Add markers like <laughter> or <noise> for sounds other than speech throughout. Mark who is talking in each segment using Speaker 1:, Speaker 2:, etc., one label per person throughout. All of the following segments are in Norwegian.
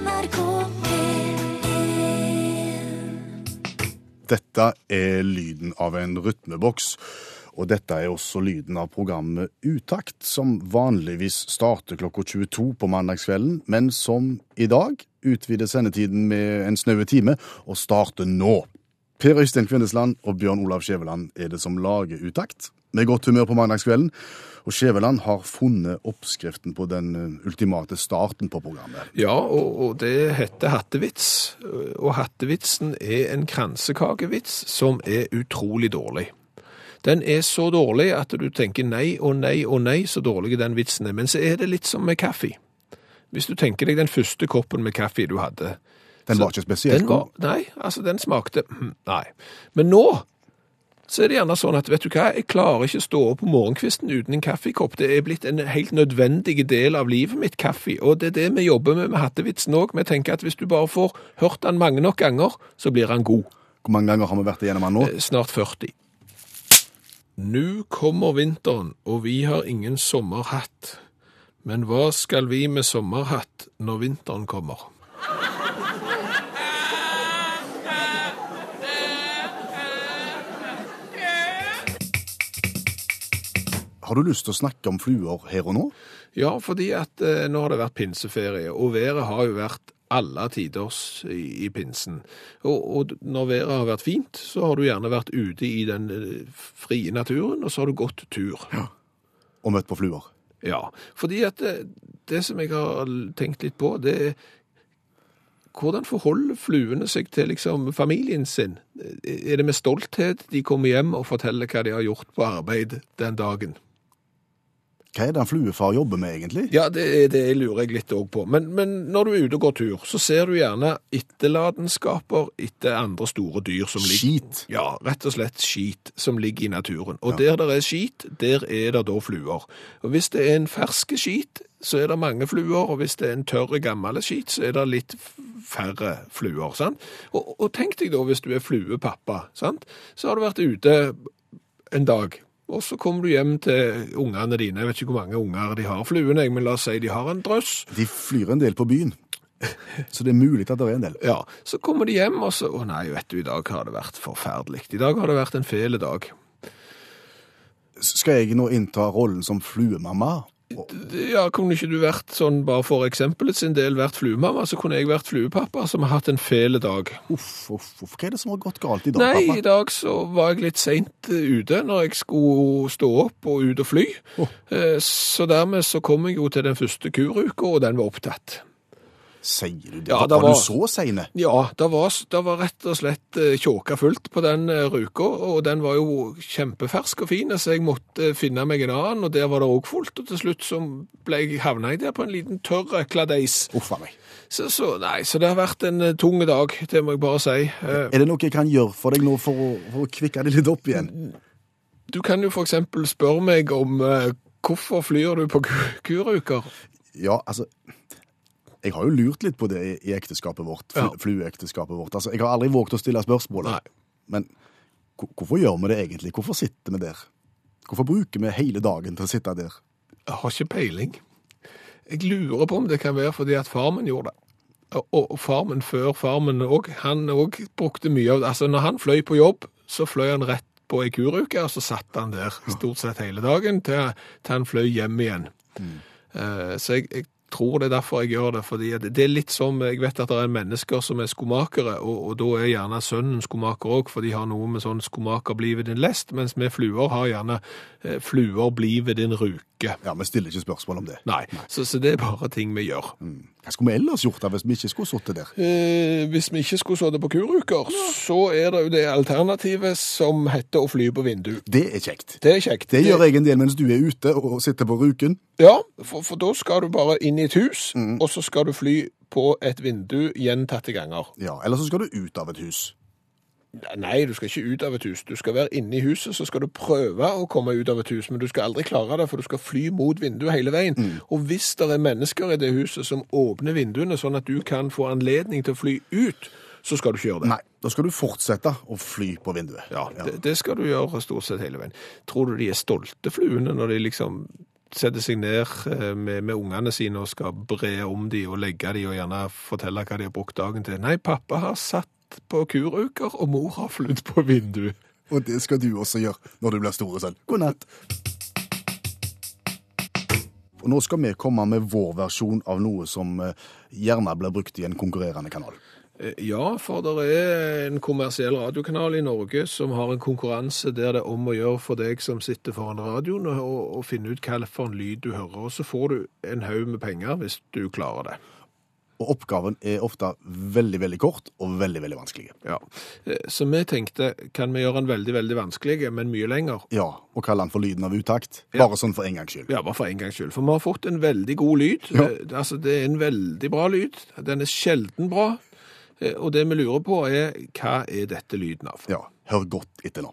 Speaker 1: NRK P1
Speaker 2: Dette er lyden av en rytmeboks, og dette er også lyden av programmet Utakt, som vanligvis starter klokka 22 på mandagskvelden, men som i dag utvider sendetiden med en snaue time og starter nå. Per Øystein Kvindesland og Bjørn Olav Skjæveland er det som lager Utakt. Med godt humør på mandagskvelden, og Skjæveland har funnet oppskriften på den eh, ultimate starten på programmet.
Speaker 3: Ja, og, og det heter hattevits. Og hattevitsen er en kransekakevits som er utrolig dårlig. Den er så dårlig at du tenker nei og nei og nei, så dårlig den vitsen er. Men så er det litt som med kaffe. Hvis du tenker deg den første koppen med kaffe du hadde.
Speaker 2: Den
Speaker 3: så-
Speaker 2: var ikke spesielt god.
Speaker 3: Nei, altså den smakte hm, Nei. Men nå så er det gjerne sånn at vet du hva, jeg klarer ikke stå opp på morgenkvisten uten en kaffekopp. Det er blitt en helt nødvendig del av livet mitt, kaffe. Og det er det vi jobber med med hattevitsen òg. Vi tenker at hvis du bare får hørt den mange nok ganger, så blir han god.
Speaker 2: Hvor mange ganger har vi vært igjennom den nå?
Speaker 3: Eh, Snart 40. Nå kommer vinteren, og vi har ingen sommerhatt. Men hva skal vi med sommerhatt når vinteren kommer?
Speaker 2: Har du lyst til å snakke om fluer her og nå?
Speaker 3: Ja, fordi at eh, nå har det vært pinseferie, og været har jo vært alle tiders i, i pinsen. Og, og når været har vært fint, så har du gjerne vært ute i den eh, frie naturen, og så har du gått tur.
Speaker 2: Ja, Og møtt på fluer?
Speaker 3: Ja, fordi at det, det som jeg har tenkt litt på, det er hvordan forholder fluene seg til liksom familien sin? Er det med stolthet de kommer hjem og forteller hva de har gjort på arbeid den dagen?
Speaker 2: Hva er det en fluefar jobber med, egentlig?
Speaker 3: Ja, det, det lurer jeg litt òg på. Men, men når du er ute og går tur, så ser du gjerne etterlatenskaper etter andre store dyr som ligger
Speaker 2: Skit.
Speaker 3: Ja, rett og slett skit som ligger i naturen. Og der det er skit, der er det da fluer. Og hvis det er en ferske skit, så er det mange fluer, og hvis det er en tørre, gammel skit, så er det litt færre fluer. sant? Og, og tenk deg da hvis du er fluepappa, sant? så har du vært ute en dag, og så kommer du hjem til ungene dine. Jeg vet ikke hvor mange unger de har, fluene, men la oss si de har en drøss.
Speaker 2: De flyr en del på byen, så det er mulig at det er en del.
Speaker 3: Ja, så kommer de hjem, og så Å nei, vet du, i dag har det vært forferdelig. I dag har det vært en fele dag.
Speaker 2: Skal jeg nå innta rollen som fluemamma?
Speaker 3: Ja, kunne ikke du vært sånn, bare for eksempelet sin del, vært fluemamma, så kunne jeg vært fluepappa som har hatt en fele dag.
Speaker 2: Uff, uff, uff. Hva er det som har gått galt i dag,
Speaker 3: Nei, i dag så var jeg litt seint eh, ute når jeg skulle stå opp og ut og fly. Eh, Så dermed så kom jeg jo til den første kuruka, og den var opptatt.
Speaker 2: Sier du det?
Speaker 3: Ja,
Speaker 2: var, var
Speaker 3: var-
Speaker 2: du så seine?
Speaker 3: Ja, det var, det var rett og slett eh, tjåka fullt på den eh, ruka, og den var jo kjempefersk og fin, så jeg måtte finne meg en annen, og der var det òg fullt, og til slutt så ble jeg, havna jeg der på en liten tørr kladeis.
Speaker 2: Uff meg.
Speaker 3: Så, så, nei, så det har vært en eh, tung dag, det må jeg bare si. Eh,
Speaker 2: Er det noe jeg kan gjøre for deg nå for å, for å kvikke det litt opp igjen?
Speaker 3: Du kan jo eksempel spørre meg om eh, hvorfor flyr du på kuruker?
Speaker 2: Ja, altså Jeg har jo lurt litt på det i, i ekteskapet vårt. Fl
Speaker 3: Ja.
Speaker 2: Flueekteskapet vårt. Altså, Jeg har aldri våget å stille spørsmålet. Men hvorfor gjør vi det egentlig? Hvorfor sitter vi der? Hvorfor bruker vi hele dagen til å sitte der?
Speaker 3: Jeg har ikke peiling. Jeg lurer på om det kan være fordi at farmen gjorde det. Og, farmen før farmen òg, han òg brukte mye av det. Altså, når han fløy på jobb, så fløy han rett på ei kuruke, og så satt han der stort sett hele dagen til, til han fløy hjem igjen. Eh, så jeg, jeg tror det er derfor jeg gjør det, fordi det er litt som, jeg vet at det er mennesker som er skomakere, og, og da er gjerne sønnen skomaker òg, for de har noe med sånn skomaker bli ved din lest, mens vi fluer har gjerne eh, fluer bli ved din ruke.
Speaker 2: Ja, Vi stiller ikke spørsmål om det.
Speaker 3: Nei, så, så det er bare ting vi gjør.
Speaker 2: Hva skulle vi ellers gjort da hvis vi ikke skulle sittet der?
Speaker 3: Eh, hvis vi ikke skulle sittet på kuruker, så er det jo det alternativet som heter å fly på vindu.
Speaker 2: Det er kjekt.
Speaker 3: Det er kjekt.
Speaker 2: Det gjør jeg en del mens du er ute og sitter på ruken.
Speaker 3: Ja, for, for da skal du bare inn i et hus, og så skal du fly på et vindu gjentatte ganger.
Speaker 2: Ja, Eller så skal du ut av et hus.
Speaker 3: Nei, du skal ikke ut av et hus. Du skal være inne i huset, så skal du prøve å komme ut av et hus, men du skal aldri klare det, for du skal fly mot vinduet hele veien. Og hvis det er mennesker i det huset som åpner vinduene sånn at du kan få anledning til å fly ut, så skal du ikke gjøre det.
Speaker 2: Nei, da skal du fortsette å fly på vinduet.
Speaker 3: Ja, det, det skal du gjøre stort sett hele veien. Tror du de er stolte, fluene, når de liksom setter seg ned eh, med, med ungene sine og skal bre om de og legge de og gjerne fortelle hva de har brukt dagen til. Nei, pappa har satt på kuruker, og mor har flydd på vinduet.
Speaker 2: Og det skal du også gjøre når du blir store selv. God natt. Og nå skal vi komme med vår versjon av noe som eh, gjerne blir brukt i en konkurrerende kanal.
Speaker 3: Eh, Ja, for det er en kommersiell radiokanal i Norge som har en konkurranse der det er om å gjøre for deg som sitter foran radioen, og finne ut hvilken lyd du hører. Og så får du en haug med penger hvis du klarer det.
Speaker 2: Og oppgaven er ofte veldig, veldig kort og veldig, veldig vanskelig.
Speaker 3: Ja. Eh, Så vi tenkte, kan vi gjøre den veldig, veldig vanskelig, men mye lenger?
Speaker 2: Ja, og kalle den for lyden av utakt.
Speaker 3: Ja.
Speaker 2: Bare sånn for en gangs skyld.
Speaker 3: Ja, bare for en gangs skyld. For vi har fått en veldig god lyd.
Speaker 2: Ja.
Speaker 3: Eh, Altså, det er en veldig bra lyd. Den er sjelden bra. Eh, Og det vi lurer på er, hva er dette lyden av?
Speaker 2: Ja, hør godt etter nå.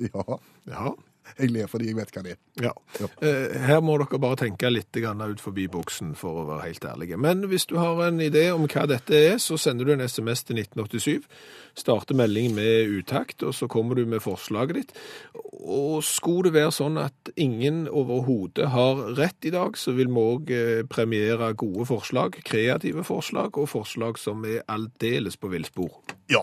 Speaker 2: <laughs> Ja,
Speaker 3: Ja.
Speaker 2: jeg ler fordi jeg vet hva det er.
Speaker 3: Ja.
Speaker 2: Ja.
Speaker 3: Eh, Her må dere bare tenke litt ut forbi boksen, for å være helt ærlige. Men hvis du har en idé om hva dette er, så sender du en SMS til 1987. Starter melding med utakt, og så kommer du med forslaget ditt. Og skulle det være sånn at ingen overhodet har rett i dag, så vil vi òg premiere gode forslag, kreative forslag, og forslag som er aldeles på villspor.
Speaker 2: Ja,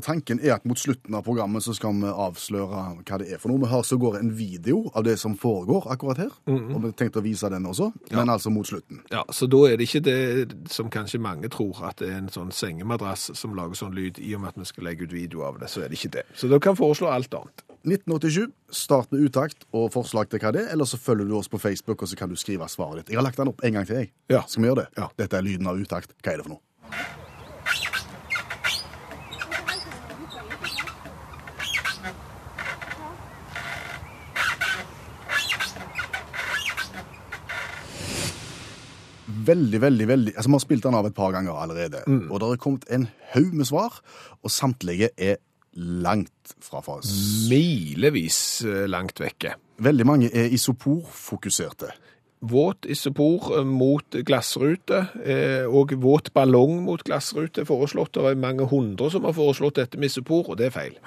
Speaker 2: og tanken er at mot slutten av programmet så skal vi avsløre hva det er for noe. Vi har så går en video av det som foregår akkurat her, og vi tenkte å vise den også, men altså mot slutten.
Speaker 3: Ja, Så da er det ikke det som kanskje mange tror, at det er en sånn sengemadrass som lager sånn lyd, i og med at vi skal legge ut video av det. Så er det ikke det. Så dere kan foreslå alt annet.
Speaker 2: 1987, start med utakt og forslag til hva det er, eller så følger du oss på Facebook, og så kan du skrive svaret ditt. Jeg har lagt den opp en gang til, jeg.
Speaker 3: Ja.
Speaker 2: Skal vi gjøre det?
Speaker 3: Ja.
Speaker 2: Dette er lyden av utakt. Hva er det for noe? Veldig, veldig, veldig Altså, Vi har spilt den av et par ganger allerede, og det har kommet en haug med svar, og samtlige er langt fra fas.
Speaker 3: Milevis eh, langt vekke.
Speaker 2: Veldig mange er isoporfokuserte.
Speaker 3: Våt isopor eh, mot glassrute, eh, og våt ballong mot glassrute foreslått. Det er mange hundre som har foreslått dette med isopor, og det er feil.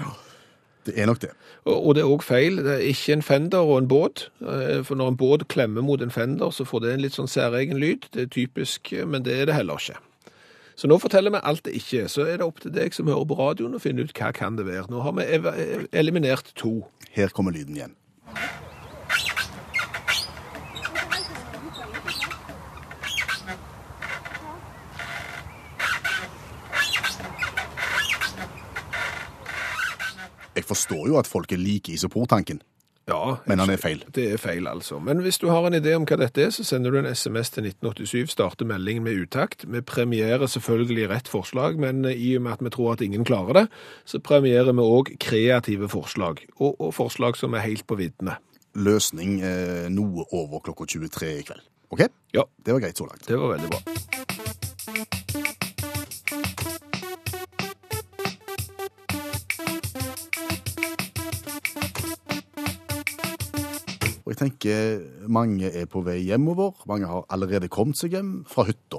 Speaker 2: Det er nok det.
Speaker 3: Og det er òg feil. Det er ikke en fender og en båt. Eh, For når en båt klemmer mot en fender, så får det en litt sånn særegen lyd. Det er typisk, eh, men det er det heller ikke. Så nå forteller vi alt det ikke er. Så er det opp til deg som hører på radioen å finne ut hva kan det være. Nå har vi ev- eliminert to.
Speaker 2: Her kommer lyden igjen. Jeg forstår jo at folk er like isoportanken,
Speaker 3: Ja,
Speaker 2: men han er feil.
Speaker 3: Det er feil, altså. Men hvis du har en idé om hva dette er, så sender du en SMS til 1987, starter meldingen med utakt. Vi premierer selvfølgelig rett forslag, men i og med at vi tror at ingen klarer det, så premierer vi òg kreative forslag, og, og forslag som er helt på viddene.
Speaker 2: Løsning eh, noe over klokka 23 i kveld. OK?
Speaker 3: Ja,
Speaker 2: Det var greit så langt.
Speaker 3: det var veldig bra.
Speaker 2: Og jeg tenker mange er på vei hjemover. Mange har allerede kommet seg hjem fra hytta.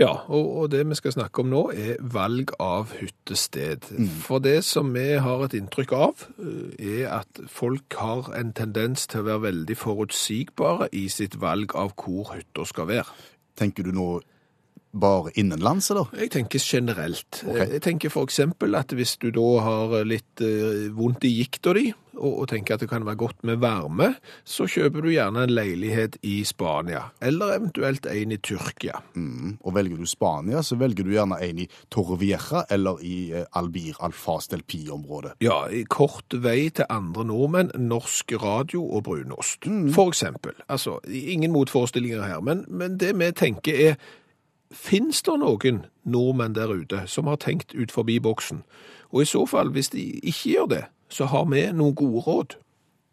Speaker 3: Ja, og, det vi skal snakke om nå er valg av hyttested. For det som vi har et inntrykk av, eh, er at folk har en tendens til å være veldig forutsigbare i sitt valg av hvor hytta skal være.
Speaker 2: Tenker du nå bare innenlands, eller?
Speaker 3: Jeg tenker generelt.
Speaker 2: Okay.
Speaker 3: Jeg tenker eksempel at hvis du da har litt eh, vondt i gikta di, og, tenker at det kan være godt med varme, så kjøper du gjerne en leilighet i Spania, eller eventuelt en i Tyrkia.
Speaker 2: Mm. Og velger du Spania, så velger du gjerne en i Torrevieja eller i eh, Albir Alfas del Pi-området.
Speaker 3: Ja, i kort vei til andre nordmenn, norsk radio og brunost. For eksempel. Altså, ingen motforestillinger her, men, men det vi tenker er, finnes det noen nordmenn der ute som har tenkt ut forbi boksen? Og i så fall, hvis de ikke gjør det, så har vi noen gode råd.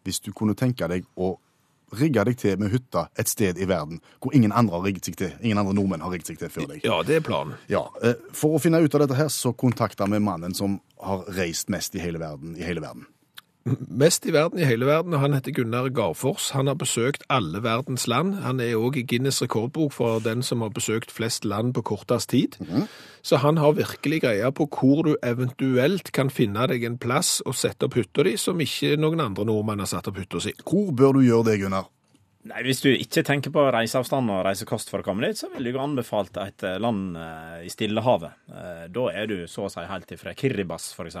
Speaker 2: Hvis du kunne tenke deg å rigge deg til med hytta et sted i verden hvor ingen andre har rigget seg til, ingen andre nordmenn har rigget seg til før deg.
Speaker 3: Ja, det er planen.
Speaker 2: Ja, eh, For å finne ut av dette her, så kontakta vi mannen som har reist mest i hele verden. i hele verden.
Speaker 3: Mest i verden, i hele verden, og han heter Gunnar Garfors. Han har besøkt alle verdens land. Han er òg i Guinness rekordbok for den som har besøkt flest land på kortest tid. Så han har virkelig greia på hvor du eventuelt kan finne deg en plass og sette opp hytta di som ikke noen andre nordmenn har satt opp hytta si.
Speaker 2: Hvor bør du gjøre det, Gunnar?
Speaker 1: Nei, Hvis du ikke tenker på reiseavstand og reisekost for å komme dit, så vil jeg anbefalt et eh, land eh, i Stillehavet. Eh, Da er du så å si helt ifra Kiribas, f.eks.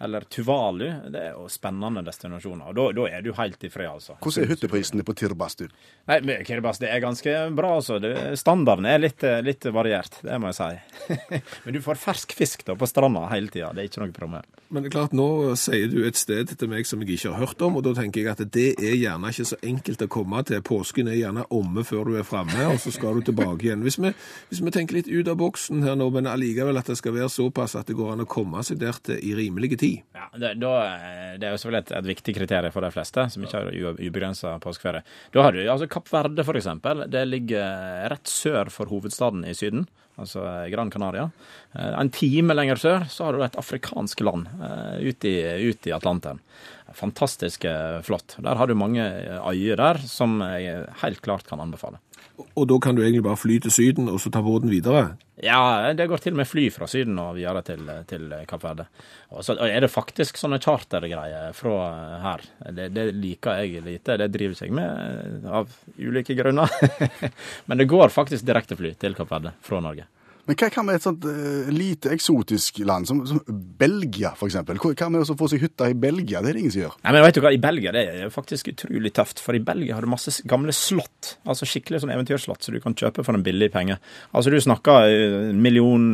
Speaker 1: Eller Tuvalu. Det er jo spennende destinasjoner. Og da, da er du helt i fred, altså.
Speaker 2: Hvordan er hytteprisene på Tirbas, du?
Speaker 1: Nei, Kirbas det er ganske bra, altså. Det, standarden er litt, litt variert, det må jeg si. <laughs> men du får fersk fisk da på stranda hele tida. Det er ikke noe problem.
Speaker 3: Men det er klart, nå sier du et sted til meg som jeg ikke har hørt om, og da tenker jeg at det er gjerne ikke så enkelt å komme til. Påsken er gjerne omme før du er framme, og så skal du tilbake igjen. Hvis vi, hvis vi tenker litt ut av boksen her nå, men allikevel at det skal være såpass at det går an å komme seg der til i rimelig tid.
Speaker 1: Ja, det, da, det er jo selvfølgelig et, et viktig kriterium for de fleste som ikke har ubegrensa påskeferie. Da har du altså Kapp Verde, for eksempel. Det ligger rett sør for hovedstaden i Syden, altså Gran Canaria. Eh, En time lenger sør så har du et afrikansk land eh, ute i, ut i Atlanteren. Fantastisk eh, flott. Der har du mange eh, øyer der som jeg helt klart kan anbefale.
Speaker 3: Og da kan du egentlig bare fly til Syden, og så ta båten videre.
Speaker 1: Ja, det går til og med fly fra Syden og videre til, til Kapp Verde. Og så er det faktisk sånne chartergreier fra her. Det, det liker jeg lite. Det driver jeg med av ulike grunner. <laughs> Men det går faktisk direktefly til Kapp Verde fra Norge.
Speaker 2: Men hva kan med et sånt uh, lite eksotisk land som, som Belgia, eksempel? Hva med å få seg hytte i Belgia? Det er det ingen som gjør.
Speaker 1: Nei, men vet du hva, I Belgia det er faktisk utrolig tøft, for i Belgia har du masse gamle slott. Altså skikkelig sånn eventyrslott som du kan kjøpe for en billig penge. Altså Du snakker eh, en million,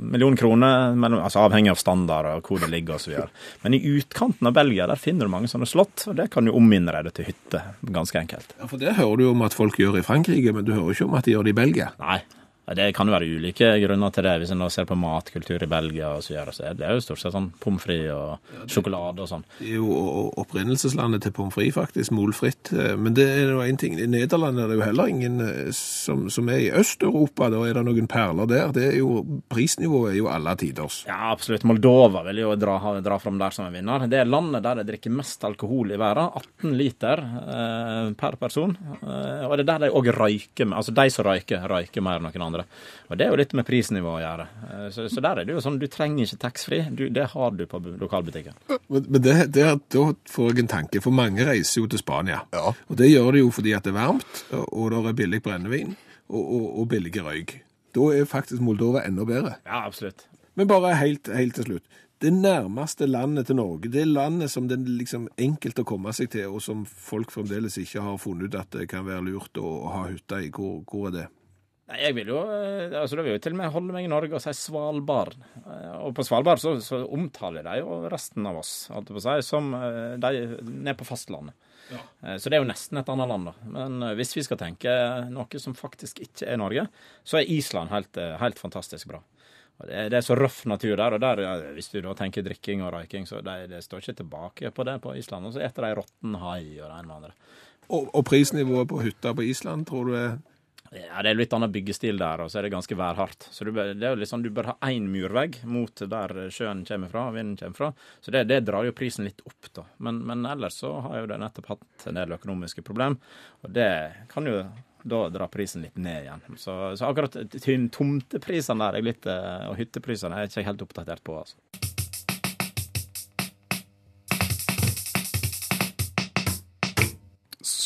Speaker 1: million kroner, mellom, altså avhengig av standard og hvor det ligger osv. Men i utkanten av Belgia der finner du mange sånne slott, og det kan du ominnrede til hytte. Ganske enkelt.
Speaker 3: Ja, For det hører du om at folk gjør i Frankrike, men du hører ikke om at de gjør det i Belgia.
Speaker 1: Nei. Det kan jo være ulike grunner til det. Hvis en ser på matkultur i Belgia og så videre, så er det jo stort sett sånn pommes frites og sjokolade og sånn.
Speaker 3: Det er jo opprinnelseslandet til pommes frites, faktisk, molfritt. Eh, Men det er jo en ting. I Nederland er det jo heller ingen eh, som, som er i Øst-Europa. Da er det noen perler der. Det er jo, prisnivået er jo alle tiders.
Speaker 1: Ja, absolutt. Moldova vil jo dra, dra fram der som en vinner. Det er landet der de drikker mest alkohol i verden. 18 liter eh, per person. Eh, og det er der de òg røyker. Altså de som røyker, røyker mer enn noen andre. Og det er jo litt med prisnivået å gjøre. Eh, så, så der er det jo sånn, du trenger ikke taxfree. Det har du på lokalbutikken.
Speaker 3: Men men det, det, da får jeg en tanke, for mange reiser jo til Spania.
Speaker 2: Ja.
Speaker 3: Og det gjør de jo fordi at det er varmt, og det er billig brennevin, og, og, og billig røyk. Da er faktisk Moldova enda bedre.
Speaker 1: Ja, absolutt.
Speaker 3: Men bare helt, helt til slutt. Det nærmeste landet til Norge, det landet som det er liksom enkelt å komme seg til, og som folk fremdeles ikke har funnet ut at det kan være lurt å ha hytte i, hvor, hvor er det?
Speaker 1: Nei, jeg vil jo eh, altså da vil jeg jo til og med holde meg i Norge og si Svalbard. Eh, Og på Svalbard så, så omtaler de jo resten av oss si, som eh, de nede på fastlandet. Ja. Så det er jo nesten et annet land, da. Men hvis vi skal tenke noe som faktisk ikke er Norge, så er Island helt, helt fantastisk bra. Det, er- det er så røff natur der, og der, hvis du da tenker drikking og røyking, så det, det står ikke tilbake på det på Island. Og så eter de råtten hai og det ene med andre.
Speaker 3: Og, og prisnivået på hytta på Island, tror du er
Speaker 1: Ja, Det er litt annen byggestil der, og så er det ganske værhardt. Så du det er jo litt sånn, du bør ha én murvegg mot der sjøen kommer fra, vinden kommer fra. Så det, det drar jo prisen litt opp, da. Men, men ellers så har jo det nettopp hatt en del økonomiske problem, og det kan jo da dra prisen litt ned igjen. Så, så akkurat tomteprisene der er eh, og hytteprisene er jeg ikke helt oppdatert på, altså.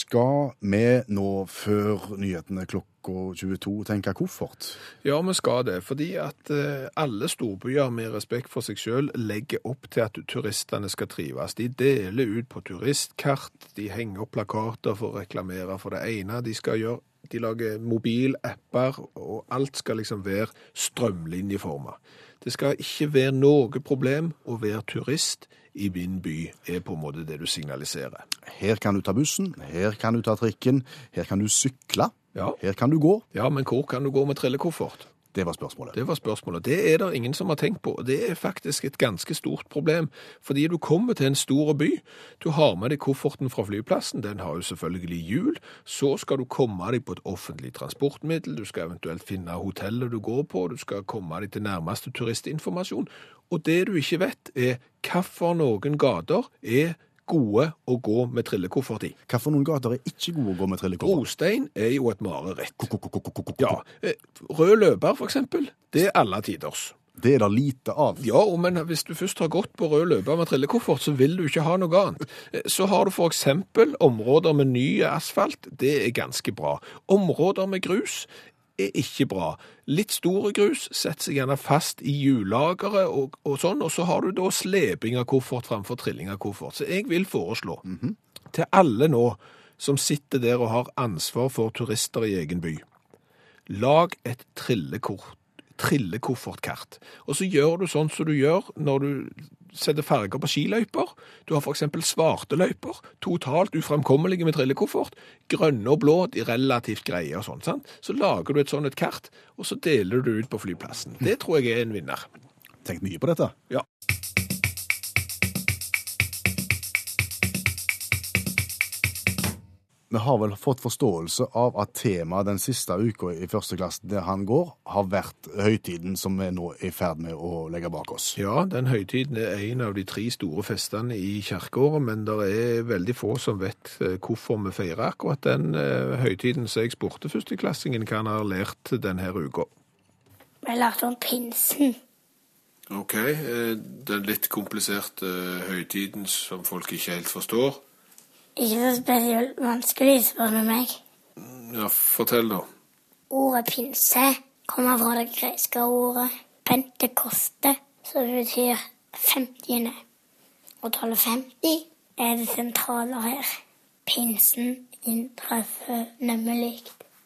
Speaker 2: Skal vi nå, før nyhetene klokka 22, tenke koffert?
Speaker 3: Ja, vi skal det. Fordi at eh, alle storbyer med respekt for seg sjøl legger opp til at turistene skal trives. De deler ut på turistkart, de henger opp plakater for å reklamere for det ene de skal gjøre. De lager mobilapper, og alt skal liksom være strømlinjeforma. Det skal ikke være noe problem å være turist i min by, er på en måte det du signaliserer.
Speaker 2: Her kan du ta bussen, her kan du ta trikken, her kan du sykle,
Speaker 3: Ja.
Speaker 2: her kan du gå.
Speaker 3: Ja, men hvor kan du gå med trillekoffert?
Speaker 2: Det var spørsmålet.
Speaker 3: Det var spørsmålet. Det er det ingen som har tenkt på. Det er faktisk et ganske stort problem. Fordi du kommer til en stor by, du har med deg kofferten fra flyplassen, den har jo selvfølgelig hjul, så skal du komme deg på et offentlig transportmiddel, du skal eventuelt finne hotellet du går på, du skal komme deg til nærmeste turistinformasjon, og det du ikke vet er hvilke noen gater er gode å gå med trillekoffert i.
Speaker 2: Noen gater er ikke gode å gå med trillekoffert?
Speaker 3: Brostein er jo et mareritt. Ja, eh, Rød løper, for eksempel, det er alle tiders.
Speaker 2: Det er det lite av.
Speaker 3: Ja, men hvis du først har gått på rød løper med trillekoffert, så vil du ikke ha noe annet. Eh, Så har du for eksempel områder med ny asfalt, det er ganske bra. Områder med grus er ikke bra. Litt store grus setter seg gjerne fast i hjullageret og, og sånn, og så har du da sleping av koffert framfor trilling av koffert. Så jeg vil foreslå til alle nå som sitter der og har ansvar for turister i egen by, lag et trillekort trillekoffertkart. Og så gjør du sånn som du gjør når du setter farger på skiløyper. Du har eksempel svarte løyper, totalt ufremkommelige med trillekoffert. Grønne og blå, de relativt greie og sånn. sant? Så lager du et sånt et kart, og så deler du det ut på flyplassen. Det tror jeg er en vinner.
Speaker 2: Tenkt mye på dette.
Speaker 3: Ja.
Speaker 2: Vi har vel fått forståelse av at temaet den siste uka i første klasse der han går, har vært høytiden som vi nå er i ferd med å legge bak oss.
Speaker 3: Ja, den høytiden er en av de tre store festene i kirkeåret, men det er veldig få som vet eh, hvorfor vi feirer akkurat den eh, høytiden. Så jeg spurte førsteklassingen hva han har lært denne uka.
Speaker 4: Vi lærte om pinsen.
Speaker 3: Ok, eh, den litt kompliserte høytiden som folk ikke helt forstår.
Speaker 4: Ikke så spesielt vanskelig, spør du meg.
Speaker 3: Ja, fortell da.
Speaker 4: Ordet pinse kommer fra det greske ordet pentekoste, som betyr 50. Og tallet 50 er det sentrale her. Pinsen inntreffer nemlig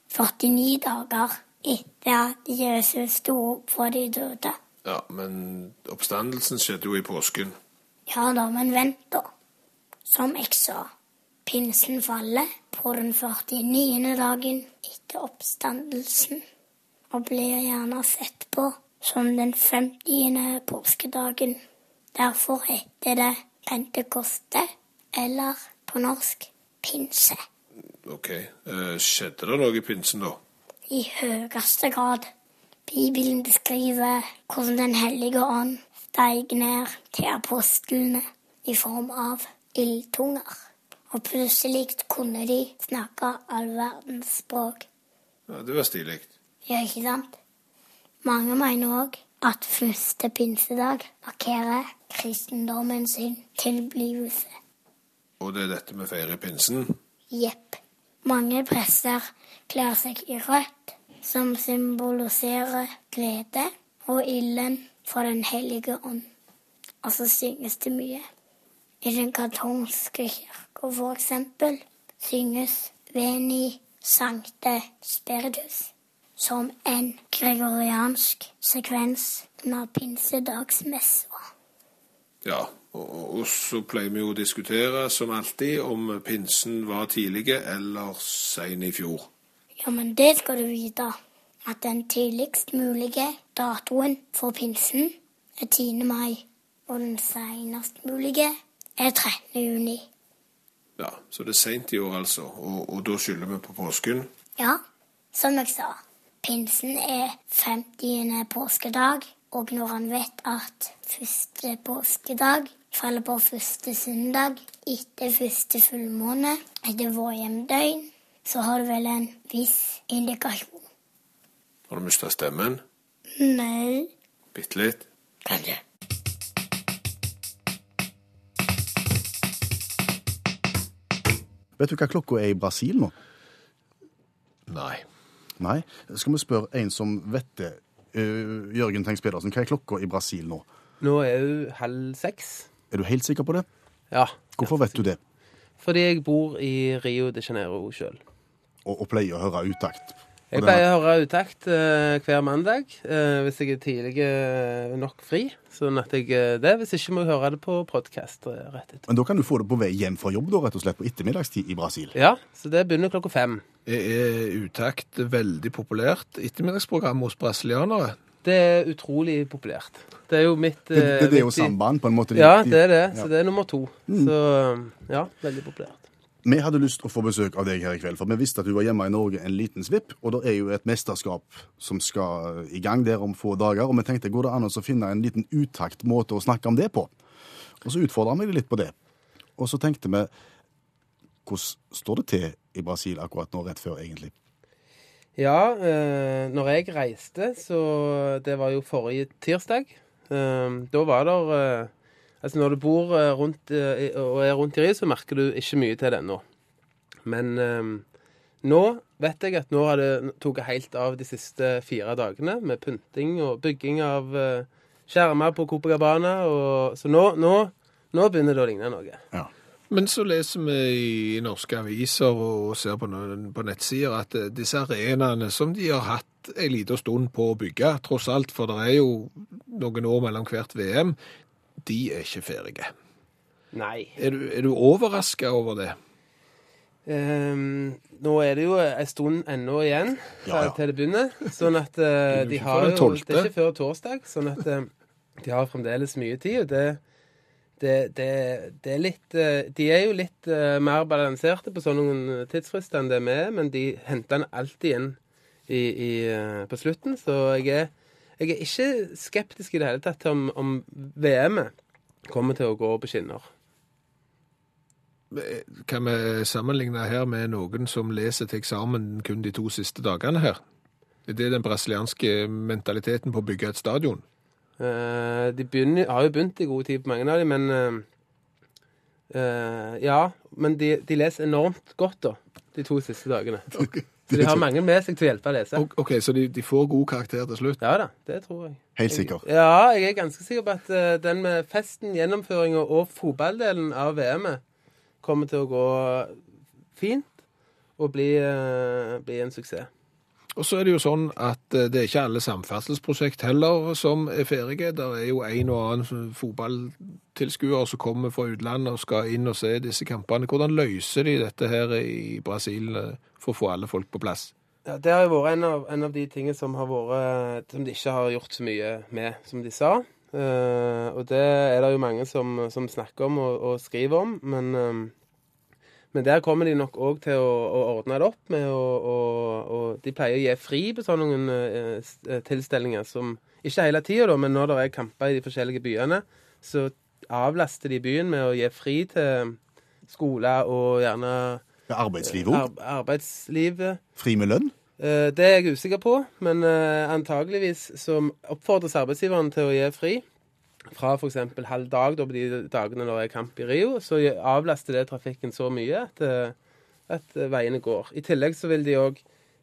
Speaker 4: 49 dager etter at Jesus sto opp fra de døde.
Speaker 3: Ja, men oppstandelsen skjedde jo i påsken.
Speaker 4: Ja da, men vent da. Som jeg sa, pinsen faller på den 49. dagen etter oppstandelsen, og blir gjerne sett på som den 50. påskedagen. Derfor heter det pentekoste, eller på norsk pinse.
Speaker 3: Ok, eh, skjedde det noe i pinsen da?
Speaker 4: I høyeste grad. Bibelen beskriver hvordan Den hellige ånd steig ned til apostlene i form av ildtunger. Og plutselig kunne de snakke all verdens språk.
Speaker 3: Ja, det var stilig.
Speaker 4: Ja, ikke sant? Mange mener òg at første pinsedag markerer kristendommen sin tilblivelse.
Speaker 3: Og det er dette vi feirer pinsen?
Speaker 4: Jepp. Mange presser kler seg i rødt, som symboliserer glede og ilden fra Den hellige ånd. Og så synges det mye. I den katolske kirka, for eksempel, synges Veni Sancte Spiritus som en gregoriansk sekvens under pinsedagsmessa.
Speaker 3: Ja, og, og så pleier vi jo å diskutere, som alltid, om pinsen var tidlige eller sen i fjor.
Speaker 4: Ja, men det skal du vite, at den tidligst mulige datoen for pinsen er 10. mai, og den senest mulige er 13. juni.
Speaker 3: Ja, så det er sent i år altså, og, og da skylder vi på påsken.
Speaker 4: Ja, som jeg sa, pinsen er 50. påskedag, og når han vet at første påskedag faller på første søndag etter første fullmåne etter vårhjemdøgn, så har du vel en viss indikasjon.
Speaker 3: Har du mista stemmen?
Speaker 4: Nei,
Speaker 3: Bitte litt?
Speaker 4: kanskje.
Speaker 2: Vet du hva klokka er i Brasil nå?
Speaker 3: Nei.
Speaker 2: Nei? Skal vi spørre en som vet det? Uh, Jørgen Tengs Pedersen, hva er klokka i Brasil nå?
Speaker 5: Nå er hun halv seks.
Speaker 2: Er du helt sikker på det?
Speaker 5: Ja.
Speaker 2: Hvorfor vet du det?
Speaker 5: Fordi jeg bor i Rio de Janeiro sjøl.
Speaker 2: Og, og pleier å høre utakt?
Speaker 5: Jeg pleier å høre utakt uh, hver mandag uh, hvis jeg er tidlig uh, nok fri. Sånn at jeg det. Hvis ikke må jeg høre det på podkast.
Speaker 2: Men da kan du få det på vei hjem fra jobb, da, rett og slett på ettermiddagstid i Brasil.
Speaker 5: Ja, så det begynner klokka fem.
Speaker 3: Er utakt veldig populært ettermiddagsprogram hos brasilianere?
Speaker 5: Det er utrolig populært. Det er jo mitt
Speaker 2: Det, det, det er jo
Speaker 5: mitt
Speaker 2: samband, på en måte.
Speaker 5: Ja, det er det.
Speaker 2: Ja. Mm.
Speaker 5: Så det er nummer to. Så ja, veldig populært.
Speaker 2: Vi hadde lyst til å få besøk av deg her i kveld, for vi visste at du var hjemme i Norge en liten svipp, og det er jo et mesterskap som skal i gang der om få dager, og vi tenkte, går det an å finne en liten utakt måte å snakke om det på? Og så utfordret vi deg litt på det. Og så tenkte vi hvordan står det til i Brasil akkurat nå, rett før egentlig?
Speaker 5: Ja, eh, når jeg reiste, så Det var jo forrige tirsdag. Eh, da var det eh, Altså, når du bor eh, rundt eh, og er rundt i Rio, så merker du ikke mye til det ennå. Men um, nå vet jeg at nå har det tatt helt av de siste fire dagene med pynting og bygging av uh, skjermer på Copacabana. Og, så nå, nå, nå begynner det å ligne noe.
Speaker 2: Ja.
Speaker 3: Men så leser vi i norske aviser og ser på, på nettsider at disse arenaene som de har hatt en liten stund på å bygge, tross alt, for det er jo noen år mellom hvert VM, de er ikke ferdige.
Speaker 5: Nei.
Speaker 3: Er du, er du overraska over det?
Speaker 5: Um, nå er det jo en stund ennå igjen
Speaker 2: Ja, ja.
Speaker 5: til det begynner. Sånn at
Speaker 3: jo
Speaker 5: de har jo Det er ikke før torsdag. Sånn at uh, de har fremdeles mye tid. Og det, det, det, det er litt eh, De er jo litt mer balanserte på sånne tidsfrister enn det vi er, men de henter den alltid inn i, i, på slutten. Så jeg er, jeg er ikke skeptisk i det hele tatt til om, om VM-et kommer til å gå på skinner.
Speaker 3: Kan vi sammenligne her med noen som leser til eksamen kun de to siste dagene her? Er det den brasilianske mentaliteten på å bygge et stadion?
Speaker 5: Uh, de begynner, har jo begynt i god tid på mange av dem, men uh, uh, Ja, men de, de leser enormt godt, da, de to siste dagene. Så de har mange med seg til å hjelpe å lese.
Speaker 3: Ok, ok, Så de, de får god karakter til slutt?
Speaker 5: Ja da, det tror jeg.
Speaker 2: Helt sikker.
Speaker 5: Ja, jeg er ganske sikker på at uh, den med festen, gjennomføringa og fotballdelen av VM-et kommer til å gå fint og bli, uh, bli en suksess.
Speaker 3: Og så er det jo sånn at eh, det er ikke alle samferdselsprosjekt heller som er ferdige. Det er jo en og annen fotballtilskuer som kommer fra utlandet og skal inn og se disse kampene. Hvordan løser de dette her i Brasil eh, for å få alle folk på plass?
Speaker 5: Ja, Det har jo vært en av, en av de tingene som vært Som de ikke har gjort så mye med, som de sa. Uh, og det er det jo mange som, som snakker om og, og skriver om, men, eh, men der kommer de nok òg til å, å ordne det opp med å De pleier å gi fri på sånne noen, uh, eh, tilstelninger som Ikke hele tida, men når det er kamper i de forskjellige byene, så avlaster de byen med å gi fri til skoler og gjerne
Speaker 2: Arbeidslivet òg.
Speaker 5: ar arbeidslivet.
Speaker 2: Fri med lønn.
Speaker 5: Uh, Det er jeg usikker på, men uh, antageligvis så oppfordres arbeidsgiveren til å gi fri fra f.eks. halv dag da, på de dagene når det er kamp i Rio. Så avlaster det trafikken så mye at, eh, at eh, veiene går. I tillegg så vil de òg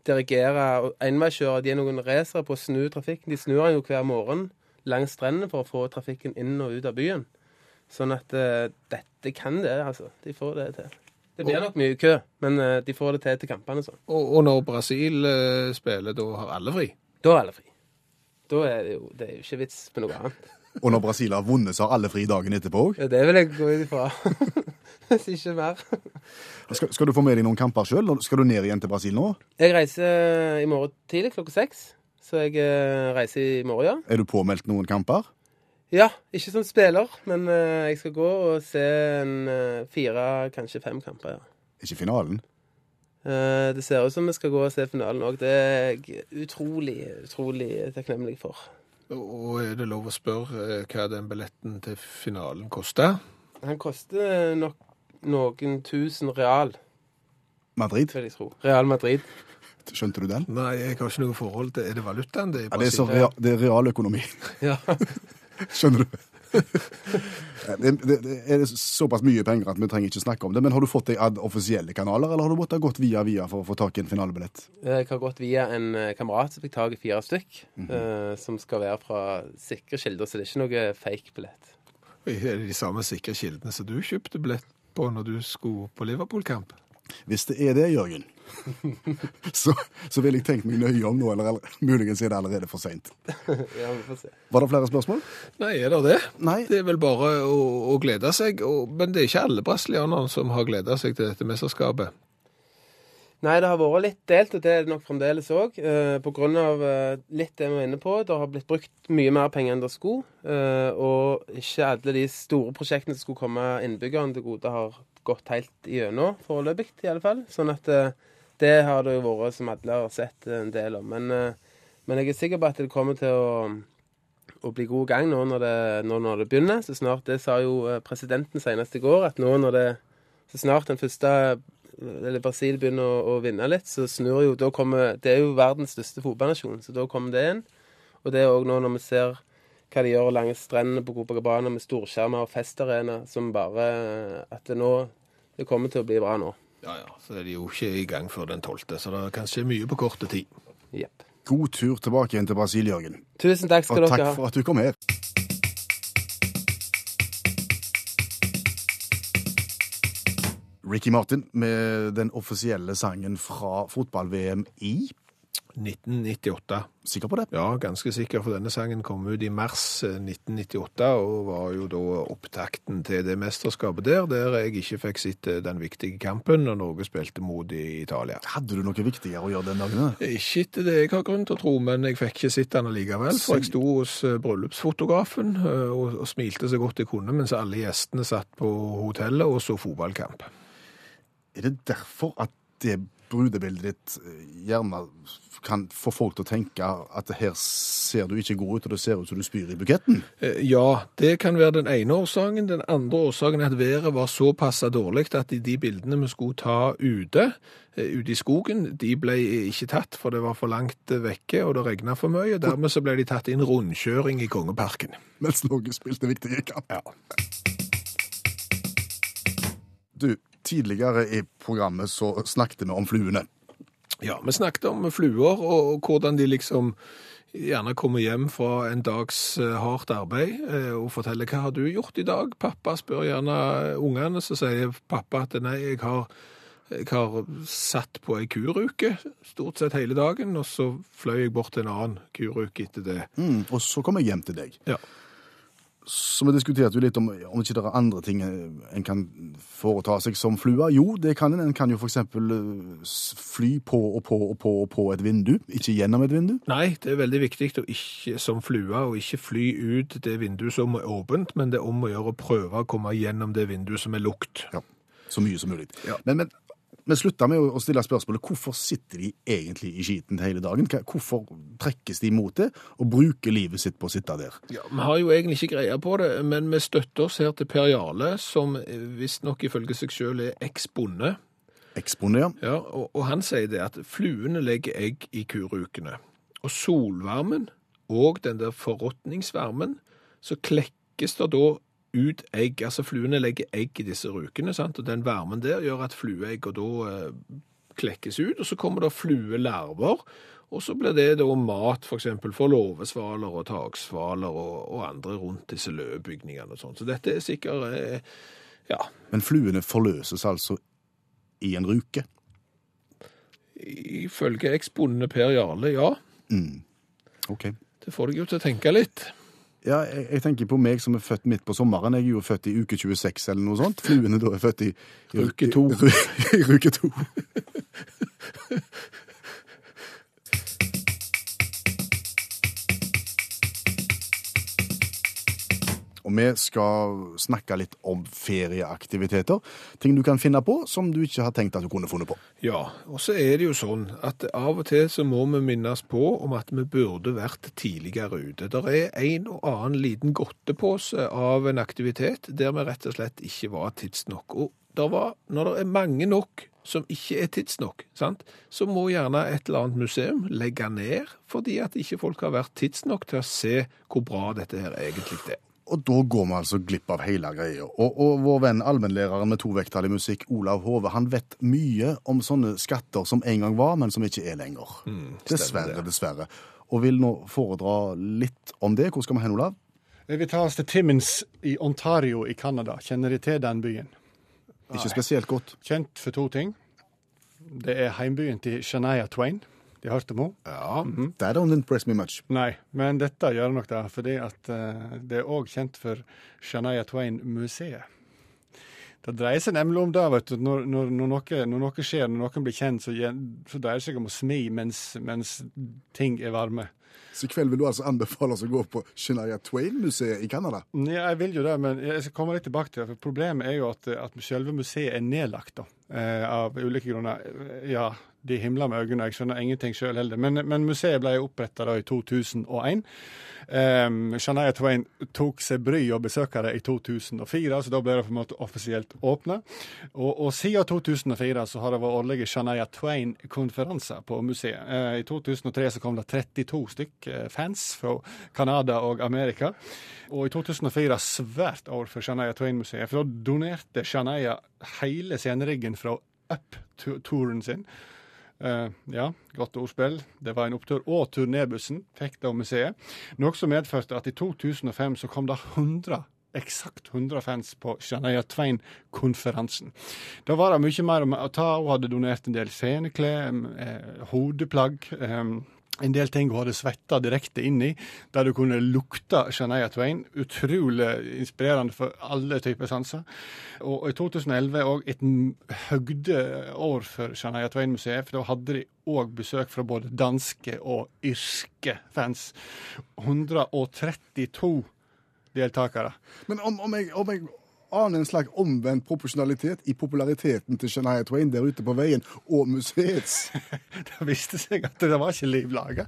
Speaker 5: dirigere og enveiskjøre. De er noen racere på å snu trafikken. De snur den jo hver morgen langs strendene for å få trafikken inn og ut av byen. Sånn at uh, dette kan det, altså. De får det til. Det blir nok mye kø, men uh, de får det til til kampene. sånn.
Speaker 3: Og, og når Brasil uh, spiller, da har alle fri?
Speaker 5: Da er alle fri. Da er det jo, det er jo ikke vits med noe annet.
Speaker 2: Og når Brasil har vunnet, så har alle fri dagen etterpå òg.
Speaker 5: Ja, Det vil jeg gå ut ifra. <laughs> Hvis ikke mer.
Speaker 2: Skal, skal du få med deg noen kamper sjøl? Skal du ned igjen til Brasil nå?
Speaker 5: Jeg reiser i morgen tidlig klokka seks. Så jeg eh, reiser i morgen, ja.
Speaker 2: Er du påmeldt noen kamper?
Speaker 5: Ja, ikke som spiller, men eh, jeg skal gå og se en eh, fire, kanskje fem kamper, ja.
Speaker 2: Ikke finalen?
Speaker 5: Eh, det ser ut som vi skal gå og se finalen òg. Det er jeg utrolig, utrolig takknemlig for.
Speaker 3: Og er det lov å spørre eh, hva den billetten til finalen koster?
Speaker 5: Han koster nok noen tusen real,
Speaker 2: Madrid?
Speaker 5: vil jeg tro. Real Madrid.
Speaker 2: Skjønte du den?
Speaker 3: Nei, jeg har ikke noe forhold til Er det valutaen det er i
Speaker 2: Ja, det er, så rea, det er realøkonomi.
Speaker 5: Ja. <laughs>
Speaker 2: Skjønner du? <laughs> Det, det, det er såpass mye penger at vi trenger ikke snakke om det. Men har du fått deg ad offisielle kanaler, eller har du måttet gått via via for å få tak i en finalebillett?
Speaker 5: Jeg har gått via en eh, kamerat som fikk tak i fire stykk, eh, som skal være fra sikre kilder, så det er ikke noe fake billett.
Speaker 3: Er det de samme sikre kildene som du kjøpte billett på når du skulle på Liverpool-kamp?
Speaker 2: Hvis det er det, Jørgen, <laughs> så, så vil jeg tenke meg nøye om nå, eller, eller muligens er det allerede for seint. <laughs>
Speaker 5: ja, vi får se.
Speaker 2: Var det flere spørsmål?
Speaker 3: Nei, er det det?
Speaker 2: Nei.
Speaker 3: Det er vel bare å, å glede seg. Og, men det er ikke alle brasilianere som har gleda seg til dette mesterskapet.
Speaker 5: Nei, det har vært litt delt, og det er det nok fremdeles òg. Eh, på grunn av eh, litt det vi var inne på. Det har blitt brukt mye mer penger enn det skulle. Eh, og ikke alle de store prosjektene som skulle komme innbyggerne til gode, har gått helt igjennom foreløpig, i alle fall. Sånn at eh, det har det jo vært, som alle har sett, en del om. Men, eh, men jeg er sikker på at det kommer til å å bli god gang nå når det, nå når det begynner. Så snart Det sa jo eh, presidenten senest i går, at nå når det Så snart den første eller Brasil begynner å, å vinne litt, så snur jo da kommer, Det er jo verdens største fotballnasjon, så da kommer det inn. Og det er òg nå når vi ser hva de gjør langs strendene på Copacabana med storskjermer og festarena, som bare At det nå Det kommer til å bli bra nå.
Speaker 3: Ja, ja. Så er de jo ikke i gang før den tolvte, så det kan skje mye på korte tid.
Speaker 5: Yep.
Speaker 2: God tur tilbake igjen til Brasil, Jørgen.
Speaker 5: Tusen takk skal
Speaker 2: Og
Speaker 5: dere
Speaker 2: takk for at du kom her. Ricky Martin med den offisielle sangen fra fotball-VM i
Speaker 3: 1998.
Speaker 2: Sikker på det?
Speaker 3: Ja, ganske sikker, for denne sangen kom ut i mars eh, 1998, og var jo da opptakten til det mesterskapet der, der jeg ikke fikk sett eh, den viktige kampen når Norge spilte mot i Italia.
Speaker 2: Hadde du noe viktigere å gjøre den dagen?
Speaker 3: Ikke etter det jeg har grunn til å tro, men jeg fikk ikke sett den allikevel, for jeg sto hos eh, bryllupsfotografen eh, og, og smilte så godt jeg kunne, mens alle gjestene satt på hotellet og så fotballkamp.
Speaker 2: Er det derfor at det brudebildet ditt eh, gjerne kan få folk til å tenke at her ser du ikke god ut, og det ser ut som du spyr i buketten?
Speaker 3: Eh, Ja, det kan være den ene årsaken. Den andre årsaken er at været var såpass dårlig at de bildene vi skulle ta ute, eh, ute i skogen, de ble ikke tatt, for det var for langt vekke, og det regnet for mye. og Dermed så ble de tatt i en rundkjøring i Kongeparken.
Speaker 2: Mens Norge spilte viktige kamp. Du, tidligere i programmet så snakket vi om fluene.
Speaker 3: Ja, vi snakket om fluer, og hvordan de liksom gjerne kommer hjem fra en dags eh, hardt arbeid eh, og forteller hva har du gjort i dag? Pappa spør gjerne ungene, så sier pappa at nei, jeg har, jeg har satt på ei kuruke stort sett hele dagen, og så fløy jeg bort til en annen kuruke etter det.
Speaker 2: Mm, og så kom jeg hjem til deg.
Speaker 3: Ja.
Speaker 2: Så vi diskuterte jo litt om, om ikke det er andre ting eh, en kan foreta seg som flua. Jo, det kan en. En kan jo f.eks. fly på og på og på og på et vindu, ikke gjennom et vindu.
Speaker 3: Nei, det er veldig viktig å ikke som flua å ikke fly ut det vinduet som er åpent, men det er om å gjøre å prøve å komme gjennom det vinduet som er lukt.
Speaker 2: Ja, så mye som mulig.
Speaker 3: Ja.
Speaker 2: Men, men vi slutta med å stille spørsmålet hvorfor sitter de egentlig i skiten hele dagen? Hvorfor trekkes de mot det og bruker livet sitt på å sitte der?
Speaker 3: Ja, Vi har jo egentlig ikke greie på det, men vi støtter oss her til Per Jarle, som visstnok ifølge seg selv er eksbonde.
Speaker 2: Eksponere.
Speaker 3: Ja, og, og han sier det at fluene legger egg i kurukene. Og solvarmen og den der forråtningsvarmen, så klekkes det da ut egg. Altså fluene legger egg i disse rukene, sant? og den varmen der gjør at flueegger da eh, klekkes ut, og så kommer det fluelarver, og så blir det da mat for eksempel for låvesvaler og taksvaler og, og andre rundt disse løvbygningene og sånn. Så dette er sikkert, eh, ja,
Speaker 2: Men fluene forløses altså i en ruke.
Speaker 3: ifølge eksbonde Per Jarle, ja.
Speaker 2: Mm. OK.
Speaker 3: Det får deg jo til å tenke litt.
Speaker 2: Ja, jeg, jeg tenker på meg som er født midt på sommeren. Jeg er jo født i uke 26 eller noe sånt. Fluene da er født i, i
Speaker 3: Uke to.
Speaker 2: I, i uke to. <laughs> Og vi skal snakke litt om ferieaktiviteter. Ting du kan finne på som du ikke har tenkt at du kunne funnet på.
Speaker 3: Ja, og så er det jo sånn at av og til så må vi minnes på om at vi burde vært tidligere ute. Det er en og annen liten godtepose av en aktivitet der vi rett og slett ikke var tidsnok. Og der var, når det er mange nok som ikke er tidsnok, sant, så må gjerne et eller annet museum legge ned fordi at ikke folk har vært tidsnok til å se hvor bra dette her egentlig er.
Speaker 2: Og da går vi altså glipp av hele greia. Og, og vår venn allmennlæreren med to vekttall i musikk, Olav Hove, han vet mye om sånne skatter som en gang var, men som ikke er lenger. dessverre,
Speaker 3: det.
Speaker 2: dessverre. Og vil nå foredra litt om det. Hvor skal vi hen, Olav?
Speaker 6: Vi tar oss til Timmins i Ontario i Canada. Kjenner de til den byen?
Speaker 2: Ikke spesielt godt.
Speaker 6: Kjent for to ting. Det er heimbyen til Shania Twain. De har hørt om henne?
Speaker 2: Ja, That don't impress me much.
Speaker 6: Nei, men dette gjør nok det, fordi at uh, det er òg kjent for Shania Twain-museet. Det dreier seg nemlig om det, vet du. Når, når, når, noe, når noe skjer, når noen blir kjent, så, så dreier det seg om å smi mens, mens ting er varme.
Speaker 2: Så i kveld vil du altså anbefale oss å gå på Shania Twain-museet i Canada?
Speaker 6: Ja, jeg vil jo det, men jeg skal komme litt tilbake til det. for Problemet er jo at, at selve museet er nedlagt, da, eh, av ulike grunner. Ja, de himler med øynene, jeg skjønner ingenting sjøl heller. Men, men, museet ble oppretta i 2001. Um, Shania Twain tok seg bry og besøke det i 2004, så da ble det på en måte offisielt åpna. Og, og, siden 2004 så har det vært årlige Shania Twain-konferanser på museet. Uh, I 2003 så kom det 32 stykk uh, fans fra Canada og Amerika. Og i 2004 svært år for Shania Twain-museet, for da donerte Shania hele sceneriggen fra Up-touren sin. Uh, ja, godt ordspill. Det var en opptur. Og turnébussen fikk det museet. Noe som medførte at i 2005 så kom det 100 eksakt 100 fans på Shania Twain-konferansen. Da var det mye mer å ta. Hun hadde donert en del sceneklær, eh, hodeplagg. Eh, en del ting hun hadde svetta direkte inn i, der du kunne lukte Shania Twain. Utrolig inspirerende for alle typer sanser. Og i 2011 òg et høgdeår for Shania Twain-museet, for da hadde de òg besøk fra både danske og irske fans. 132 deltakere.
Speaker 2: Men om, om, jeg, om jeg aner en slags omvendt proporsjonalitet i populariteten til Shania Twain der ute på veien, og museets. <laughs>
Speaker 6: det viste seg at det var ikke liv laga.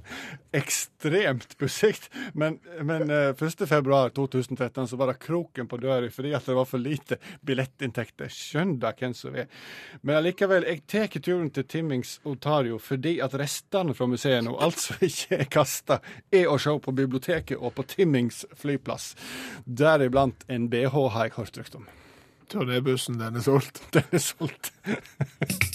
Speaker 6: Ekstremt pussig. Men, men 1.2.2013 eh, så var det kroken på døra fordi at det var for lite billettinntekter. Skjønn da hvem som er. Men allikevel, jeg tar turen til Timmings Otario fordi at restene fra museet nå, alt som <laughs> ikke er kasta, er å se på biblioteket og på Timmings flyplass. Deriblant en BH, har jeg hørt rykter om.
Speaker 3: Turnébussen, den er solgt? <laughs>
Speaker 6: Den er solgt. <laughs>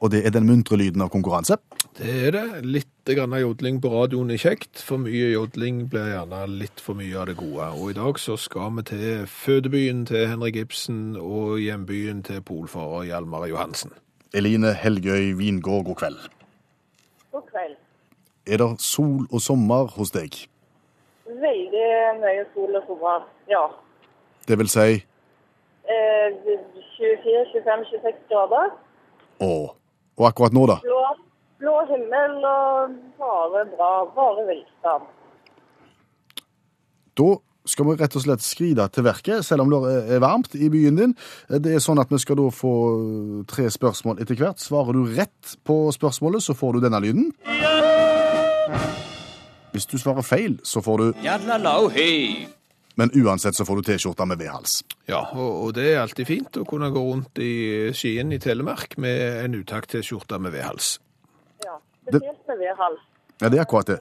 Speaker 2: Og det er den muntre lyden av konkurranse?
Speaker 3: Det er det. Litt grann jodling på radioen er kjekt. For mye jodling blir gjerne litt for mye av det gode. Og i dag så skal vi til fødebyen til Henrik Ibsen og hjembyen til polfarer Hjalmar Johansen.
Speaker 2: Eline Helgøy Vingård, god kveld.
Speaker 7: God kveld.
Speaker 2: Er det sol og sommer hos deg?
Speaker 7: Veldig mye sol og sommer, ja.
Speaker 2: Det vil si?
Speaker 7: Eh, 24-25-26 grader.
Speaker 2: Å. Og akkurat nå, da?
Speaker 7: Blå, blå himmel og bare bra. Bare velstand.
Speaker 2: Da skal vi rett og slett skride til verket, selv om det er varmt i byen din. Det er sånn at Vi skal da få tre spørsmål etter hvert. Svarer du rett på spørsmålet, så får du denne lyden. Hvis du svarer feil, så får du Men uansett så får du T-skjorta med V-hals.
Speaker 3: Ja, og, og, det er alltid fint å kunne gå rundt i Skien i Telemark med en utakt-T-skjorte med V-hals.
Speaker 7: Ja, spesielt med V-hals.
Speaker 2: Ja, det er akkurat det.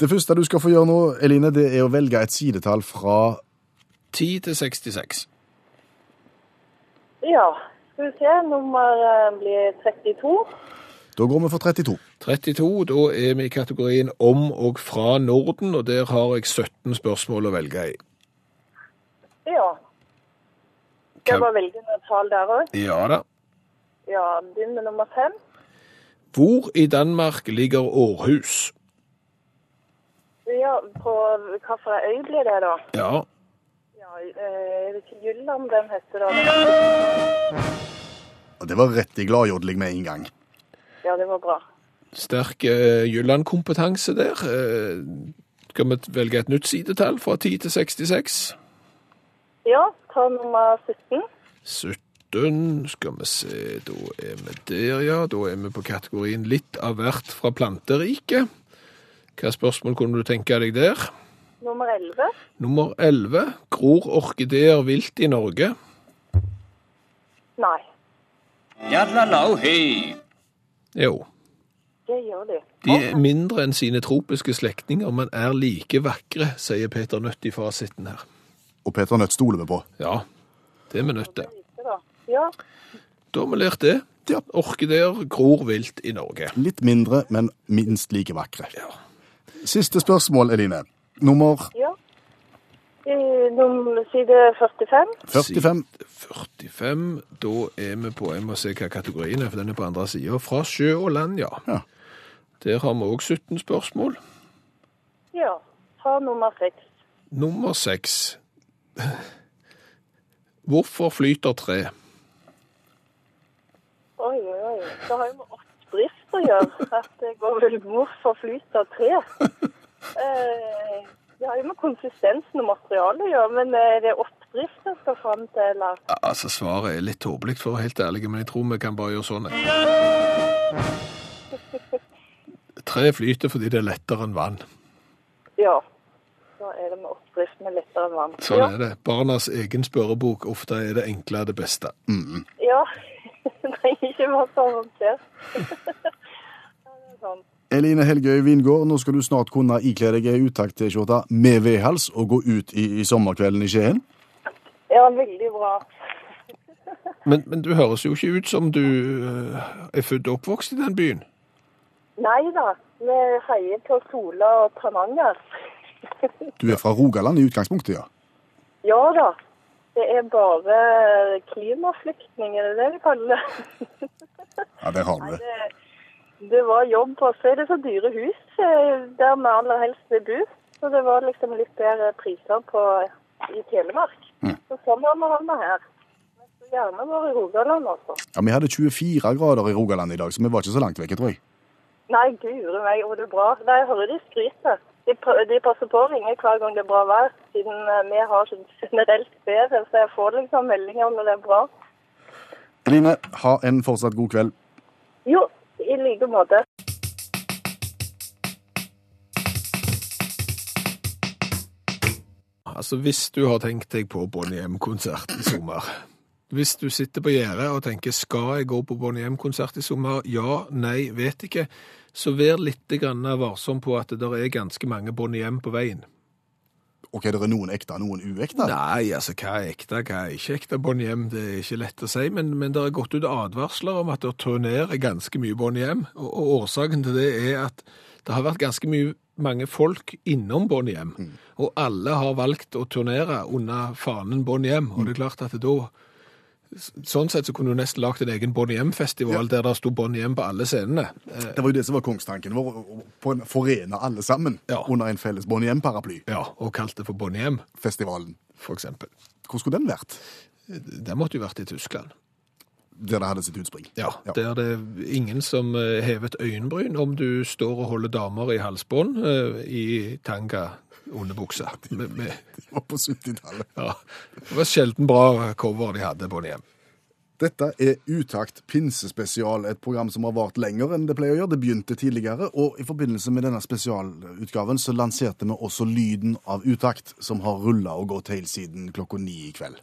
Speaker 2: Det første du skal få gjøre nå, Eline, det er å velge et sidetall fra
Speaker 3: 10 til 66.
Speaker 7: Ja, skal vi se. Nummer blir 32.
Speaker 2: Da går vi for 32.
Speaker 3: 32, Da er vi i kategorien om og fra Norden, og der har jeg 17 spørsmål å velge i.
Speaker 7: Ja. Skal jeg bare velge noe tall der òg?
Speaker 3: Ja da.
Speaker 7: Ja, Begynn med nummer fem.
Speaker 3: Hvor i Danmark ligger Århus?
Speaker 7: Ja, på hvilken øy blir det, da?
Speaker 3: Ja.
Speaker 7: Ja, eh, Jeg vet ikke Jylland den heter da.
Speaker 2: Og Det var rett i gladjodling med en gang.
Speaker 7: Ja, det var bra.
Speaker 3: Sterk uh, Jylland-kompetanse der. Uh, skal vi velge et nytt sidetall fra 10 til 66?
Speaker 7: Ja, ta nummer 17.
Speaker 3: 17, skal vi se, da er vi der, ja. Da er vi på kategorien litt av hvert fra planteriket. Hva spørsmål kunne du tenke deg der?
Speaker 7: Nummer 11.
Speaker 3: Nummer 11. Gror orkideer vilt i Norge?
Speaker 7: Nei.
Speaker 3: Jadlalau, hei. Jo.
Speaker 7: Det gjør de.
Speaker 3: De er mindre enn sine tropiske slektninger, men er like vakre, sier Peter Nødt i fasiten her.
Speaker 2: Og Peter Nødt stoler vi på?
Speaker 3: Ja, det er vi nødt til.
Speaker 7: Ja.
Speaker 3: Da har vi lært det. Ja. Orkideer gror vilt i Norge.
Speaker 2: Litt mindre, men minst like vakre.
Speaker 3: Ja.
Speaker 2: Siste spørsmål, Eline. Nummer
Speaker 7: Ja. Side 45.
Speaker 2: 45.
Speaker 3: 45. Da er vi på Jeg må se hva kategorien er, for den er på andre sida. Fra sjø og land, ja.
Speaker 2: ja.
Speaker 3: Der har vi òg 17 spørsmål.
Speaker 7: Ja. Ta nummer 6.
Speaker 3: Nummer 6. Hvorfor flyter tre?
Speaker 7: Oi, oi, oi. Det har jo med oppdrift å gjøre. At det går vel hvorfor flyter tre. <laughs> Eh, har jo med konsistensen og materialet å gjøre, men er det oppdrift en skal fram til, eller?
Speaker 3: Altså, Svaret er litt tåpelig, for å være helt ærlig, men jeg tror vi kan bare gjøre sånn. <laughs> Tre flyter fordi det er lettere enn vann.
Speaker 7: Ja. Da er det med oppdrift med lettere enn vann.
Speaker 3: Sånn
Speaker 7: ja.
Speaker 3: er det. Barnas egen spørrebok. Ofte er det enkle det beste.
Speaker 7: Ja. <laughs> Det trenger ikke så avansert. <laughs> Ja, det er sånn.
Speaker 2: Eline Helgøy Vingård, nå skal du snart kunne ikle deg ei utakt-T-skjorte med vedhals og gå ut i, i sommerkvelden i Skien.
Speaker 7: Ja, veldig bra. <laughs>
Speaker 3: Men, men du høres jo ikke ut som du eh, er født og oppvokst i den byen.
Speaker 7: Nei da, vi heier på Sola og Tananger. <laughs>
Speaker 2: Du er fra Rogaland i utgangspunktet, ja.
Speaker 7: Ja da. Det er bare klimaflyktninger, det er det vi kaller det.
Speaker 2: Ja, det har vi Nei,
Speaker 7: det. Det var jobb, og så er det så dyre hus eh, der vi aller helst vil bo. Så det var liksom litt bedre priser på, i Telemark. Så sånn har vi havnet her. Gjerne vært i Rogaland også.
Speaker 2: Ja, Vi hadde 24 grader i Rogaland i dag, så vi var ikke så langt vekke, tror jeg.
Speaker 7: Nei, guri meg, var det bra. Nei, jeg hører de skryter. De, de passer på å ringe hver gang det er bra vær, siden eh, vi har sånn generelt bedre, så jeg får liksom meldinger når det er bra.
Speaker 2: Eline, ha en fortsatt god kveld.
Speaker 7: Jo, i like måte.
Speaker 3: Altså, hvis du har tenkt deg på Bonnie M-konsert i sommer Hvis du sitter på gjerdet og tenker 'skal jeg gå på Bonnie M-konsert i sommer'? Ja, nei, vet ikke. Så vær litt varsom på at det er ganske mange Bonnie M på veien.
Speaker 2: Ok, det er noen ekte, noen uekte?
Speaker 3: Nei, altså, hva er ekte, hva er ikke ekte Bonnie hjem, Det er ikke lett å si, men, men det er gått ut advarsler om at det turnerer ganske mye Bonnie hjem. og, og årsaken til det er at det har vært ganske mye mange folk innom Bonnie Mm. og alle har valgt å turnere under fanen Bonnie hjem. og det er klart at det da Sånn sett så kunne du nesten lagt en egen Bonnie M-festival der det sto Bonnie M på alle scenene. Eh,
Speaker 2: Det var jo det som var kongstanken vår, å forene alle sammen
Speaker 3: Ja.
Speaker 2: under en felles Bonnie M-paraply.
Speaker 3: Ja, og kalt det for Bonnie M,
Speaker 2: Festivalen.
Speaker 3: for eksempel.
Speaker 2: Hvor skulle den vært?
Speaker 3: Den måtte jo vært i Tyskland.
Speaker 2: Der det hadde sitt utspring.
Speaker 3: Ja, der det er ingen som hevet hever øyenbryn om du står og holder damer i halsbånd eh, i tanga underbuksa. Med, med,
Speaker 2: Det var på 70-tallet.
Speaker 3: ja. Det var sjelden bra cover de hadde, på M.
Speaker 2: Dette er Utakt pinsespesial, et program som har vart lenger enn det pleier å gjøre. Det begynte tidligere, og i forbindelse med denne spesialutgaven så lanserte vi også lyden av Utakt, som har rulla og gått helt siden klokka ni i kveld.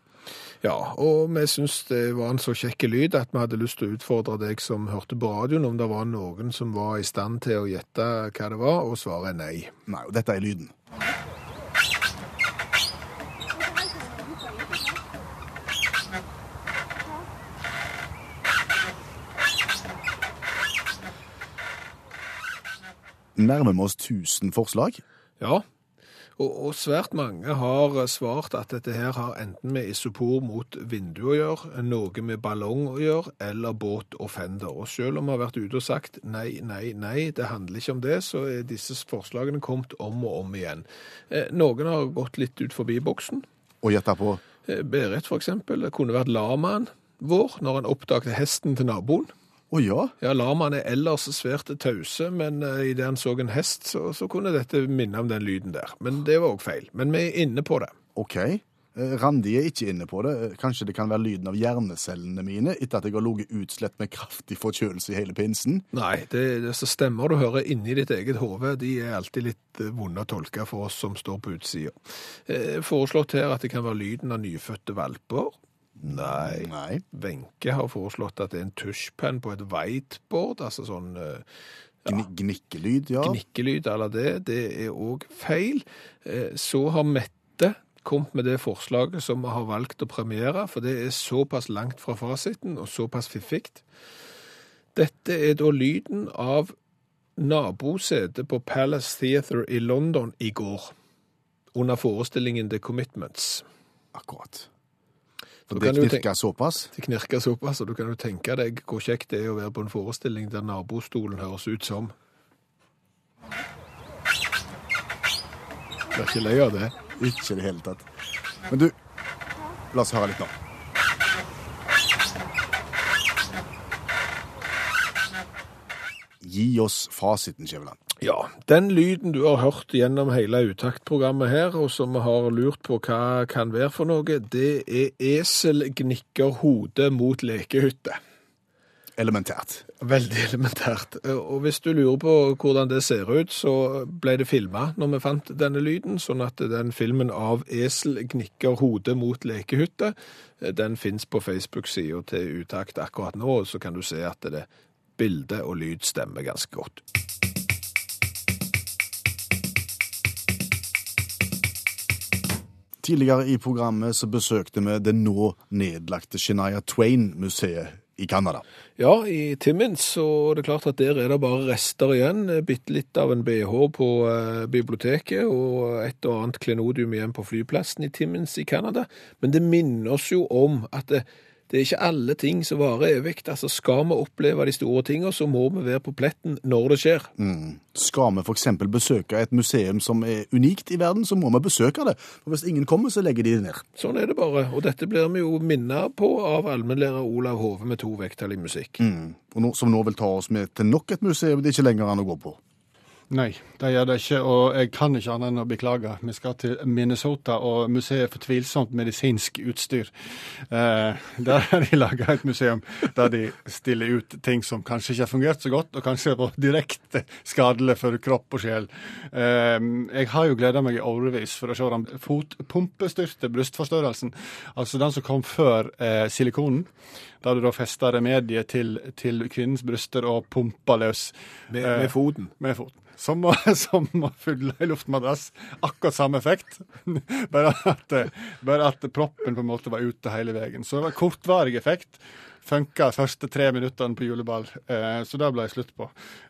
Speaker 3: Ja, og vi syns det var en så kjekk lyd at vi hadde lyst til å utfordre deg som hørte på radioen, om det var noen som var i stand til å gjette hva det var, og svaret er nei.
Speaker 2: Nei, og dette er lyden. Nærmer vi oss 1000 forslag?
Speaker 3: Ja, og, og svært mange har svart at dette her har enten med isopor mot vindu å gjøre, noe med ballong å gjøre, eller båt og fender. Og selv om vi har vært ute og sagt nei, nei, nei, det handler ikke om det, så er disse forslagene kommet om og om igjen. Eh, noen har gått litt ut forbi boksen.
Speaker 2: Og gjetta på
Speaker 3: Eh, Berit for eksempel, det kunne vært lamaen vår når han oppdaget hesten til naboen.
Speaker 2: Å ja,
Speaker 3: Ja, lamaen er ellers svært tause, men uh, idet han så en hest, så, så kunne dette minne om den lyden der. Men det var òg feil. Men vi er inne på det.
Speaker 2: OK. Eh, Randi er ikke inne på det. Eh, Kanskje det kan være lyden av hjernecellene mine etter at jeg har ligget utslett med kraftig forkjølelse i hele pinsen?
Speaker 3: Nei, det, det så stemmer du hører inni ditt eget hode, de er alltid litt eh, vonde å tolke for oss som står på utsida. Eh, foreslått her at det kan være lyden av nyfødte valper. Nei.
Speaker 2: Nei.
Speaker 3: Wenche har foreslått at det er en tusjpenn på et whiteboard, altså sånn ja.
Speaker 2: Gni Gnikkelyd, ja.
Speaker 3: Gnikkelyd eller det, det er òg feil. Eh, Så har Mette kommet med det forslaget som vi har valgt å premiere, for det er såpass langt fra fasiten og såpass fiffig. Dette er da lyden av nabosetet på Palace Theatre i London i går, under forestillingen The Commitments.
Speaker 2: Akkurat. For det knirker såpass.
Speaker 3: Det knirker såpass, og du kan jo tenke deg hvor kjekt det er å være på en forestilling der nabostolen høres ut som Du er ikke lei av det.
Speaker 2: Ikke i det hele tatt. Men du, la oss høre litt nå. gi oss fasiten, Skjæveland.
Speaker 3: Ja, den lyden du har hørt gjennom hele uttaktprogrammet her, og som vi har lurt på hva kan være for noe, det er esel gnikker hodet mot lekehytte.
Speaker 2: Elementært.
Speaker 3: Veldig elementært. Og hvis du lurer på hvordan det ser ut, så ble det filma når vi fant denne lyden, sånn at den filmen av esel gnikker hodet mot lekehytte, den fins på Facebook-sida til Utakt akkurat nå, og så kan du se at det bilde og lyd stemmer ganske godt.
Speaker 2: Tidligere i programmet så besøkte vi det nå nedlagte Shania Twain-museet i Canada.
Speaker 3: Ja, i Timmins det er klart at der er det bare rester igjen. Bitte litt av en BH på eh, biblioteket og et og annet klenodium igjen på flyplassen i Timmins i Canada. Men det minner oss jo om at det, det er ikke alle ting som varer evig. Altså, skal vi oppleve de store tingene, så må vi være på pletten når det skjer.
Speaker 2: Mm. Skal vi f.eks. besøke et museum som er unikt i verden, så må vi besøke det. For Hvis ingen kommer, så legger de det ned.
Speaker 3: Sånn er det bare. Og dette blir vi jo minnet på av allmennlærer Olav Hove med to vekttall i musikk.
Speaker 2: Mm. Nå, som nå vil ta oss med til nok et museum det er ikke lenger an å gå på.
Speaker 6: Nei, det gjør det ikke, og jeg kan ikke annet enn å beklage. Vi skal til Minnesota og museet for tvilsomt medisinsk utstyr. Eh, der har de laga et museum der de stiller ut ting som kanskje ikke har fungert så godt, og kanskje var direkte skadelig for kropp og sjel. Eh, jeg har jo gleda meg i årevis for å se den fotpumpestyrte brystforstørrelsen, altså den som kom før eh, silikonen. Der du da fester remediet til, til kvinnens bryster og pumper løs.
Speaker 3: Med, med foten.
Speaker 6: Med foten. Som å, <laughs> som å fylle ei luftmadrass. Akkurat samme effekt. <laughs> bare, at, bare at proppen på en måte var ute hele veien. Så det var kortvarig effekt. Funka første tre minuttene på juleball, eh, så det ble jeg slutt på.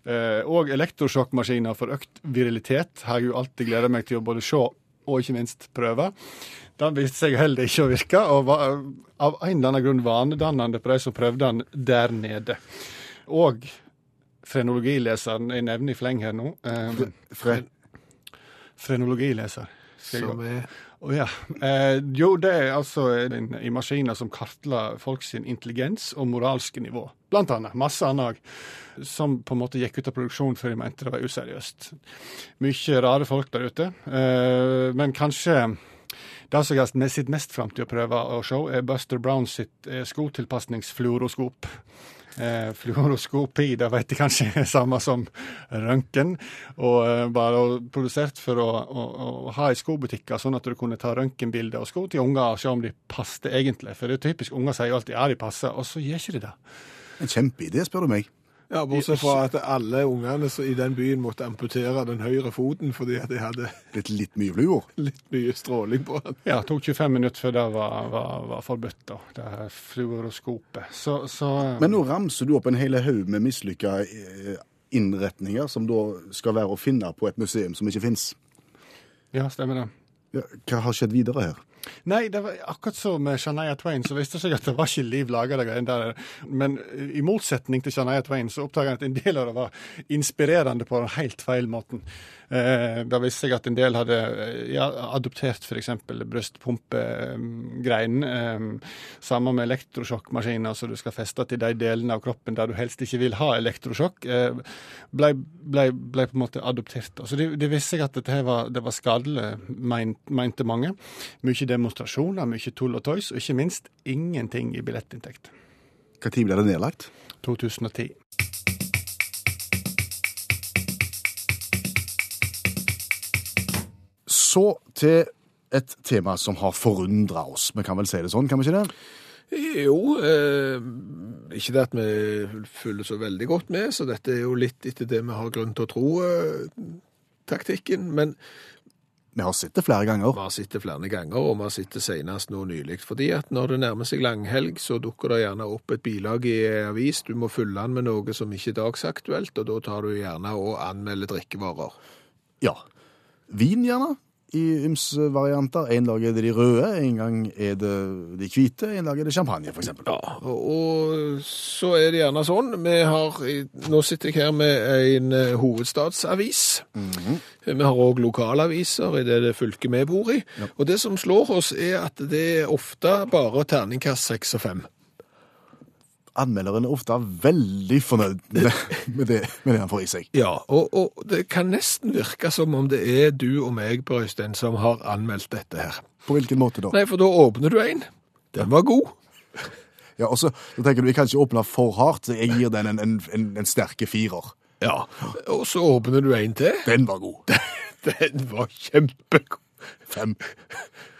Speaker 6: Eh, og elektrosjokkmaskiner for økt virilitet har jeg jo alltid gleda meg til å både se og ikke minst prøve. Den viste seg heller ikke å virke, og var av en eller annen grunn vanedannende på de som prøvde den der nede. Og frenologileseren jeg nevner i fleng her nå. Eh,
Speaker 2: Fre
Speaker 6: frenologileser.
Speaker 3: Som er
Speaker 6: Å ja. Eh, jo, det er altså en, i maskiner som kartla folk sin intelligens og moralske nivå. Blant annet. Masse annet. Som på en måte gikk ut av produksjon før de mente det var useriøst. Mye rare folk der ute. Eh, men kanskje det som jeg sett mest fram til å prøve å se, er Buster Brown sitt eh, skotilpasningsfluoroskop. Eh, fluoroskopi, det vet jeg kanskje er <laughs> samme som røntgen. Og eh, bare produsert for å, å, å ha i skobutikker, sånn at du kunne ta røntgenbilder av sko til unger og se om de passet egentlig. For det er typisk, unger sier jo alltid ja, de passer, og så gjør ikke de det.
Speaker 2: En kjempeidé, spør du meg.
Speaker 3: Ja, Bortsett fra at alle ungene i den byen måtte amputere den høyre foten fordi at de hadde
Speaker 2: Litt, litt mye fluor. <laughs>
Speaker 3: litt mye stråling på den.
Speaker 6: Ja, det tok 25 minutter før det var, var, var forbudt, da, det her fluoroskopet. Så, så
Speaker 2: Men nå ramser du opp en hel haug med mislykka eh, innretninger som da skal være å finne på et museum som ikke fins.
Speaker 6: Ja, stemmer det.
Speaker 2: Ja, hva har skjedd videre her?
Speaker 6: Nei, det var akkurat så med Shania Twain, så viste det seg at det var ikke liv laga de greiene der. Men i motsetning til Shania Twain, så oppdaga jeg at en del av det var inspirerende på den helt feil måten. Eh, det viste seg at en del hadde ja, adoptert f.eks. brystpumpegreinen. Eh, samme med elektrosjokkmaskiner, så du skal feste til de delene av kroppen der du helst ikke vil ha elektrosjokk. Eh, ble, ble, ble, på en måte adoptert. Så det, det viste seg at dette var, det var skadelig, mente mange. Mye demonstrasjoner, mye tull og tøys, og ikke minst ingenting i billettinntekt.
Speaker 2: Når ble det nedlagt?
Speaker 6: 2010.
Speaker 2: Så til et tema som har forundra oss. Vi kan vel si det sånn, kan vi ikke det?
Speaker 3: Jo, eh, ikke det at vi følger så veldig godt med, så dette er jo litt etter det vi har grunn til å tro eh, taktikken. Men
Speaker 2: Vi har sett det flere ganger.
Speaker 3: vi har sett det flere ganger, og vi har sett det senest nå nylig. Fordi at når det nærmer seg langhelg, så dukker det gjerne opp et bilag i avis. Du må fylle den med noe som ikke er dagsaktuelt, og da tar du gjerne og anmelder drikkevarer.
Speaker 2: Ja. Vin, gjerne. I ymse varianter. En dag er det de røde, en gang er det de hvite, en dag er det champagne, f.eks.
Speaker 3: Ja, og, så er det gjerne sånn. Vi har, nå sitter jeg her med en hovedstadsavis. Mm -hmm. Vi har òg lokalaviser i det, det fylket vi bor i. Og det som slår oss, er at det er ofte bare terningkast seks og fem.
Speaker 2: Anmelderen er ofte veldig fornøyd med, det, med det han får i seg.
Speaker 3: Ja, og, og det kan nesten virke som om det er du og meg, Per Øystein, som har anmeldt dette her.
Speaker 2: På hvilken måte da?
Speaker 3: Nei, for da åpner du en. Den var god.
Speaker 2: Ja, og så tenker du, jeg kan ikke åpne for hardt. så Jeg gir den en, en, en, en sterke firer.
Speaker 3: Ja, og så åpner du en til.
Speaker 2: Den var god. <laughs>
Speaker 3: Den var kjempegod.
Speaker 2: Fem.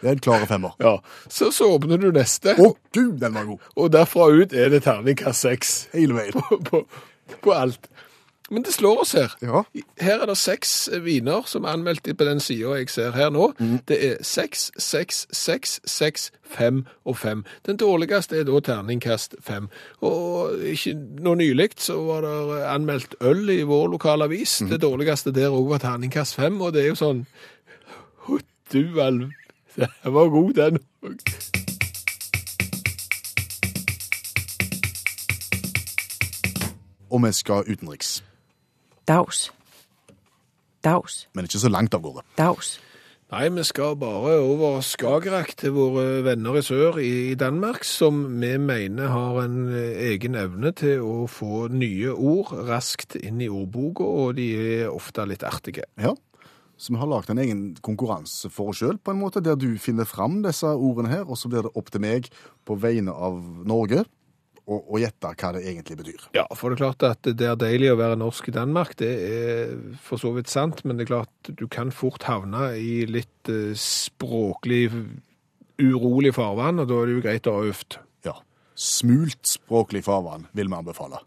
Speaker 2: Det er en klare femmer.
Speaker 3: Ja, så, så åpner du neste,
Speaker 2: Å, du, den var god.
Speaker 3: og derfra ut er det terningkast seks
Speaker 2: Hele veien.
Speaker 3: på, på, på alt. Men det slår oss her.
Speaker 2: Ja.
Speaker 3: Her er det seks viner som er anmeldt på den sida jeg ser her nå. Det er seks, seks, seks, seks, fem og fem. Den dårligste er da terningkast fem. Og ikke nå nylig så var det anmeldt øl i vår lokalavis. Det dårligste der òg var terningkast fem, og det er jo sånn du Elv, Den var god, den òg.
Speaker 2: Og vi skal utenriks.
Speaker 8: Daus. Daus.
Speaker 2: Men ikke så langt av gårde.
Speaker 8: Daus.
Speaker 3: Nei, vi skal bare over Skagerrak til våre venner i sør i Danmark, som vi mener har en eh, egen evne til å få nye ord raskt inn i ordboka, og de er ofte litt artige.
Speaker 2: Ja. Så vi har lagd en egen konkurranse for oss sjøl, på en måte, der du finner fram disse ordene her, og så blir det opp til meg på vegne av Norge å gjette hva det egentlig betyr.
Speaker 3: Ja, for det er klart at det er deilig å være norsk i Danmark, det er for så vidt sant, men det er klart du kan fort havne i litt eh, språklig urolig farvann, og da er det jo greit å ha øvd.
Speaker 2: Ja. Smult språklig farvann vil vi anbefale.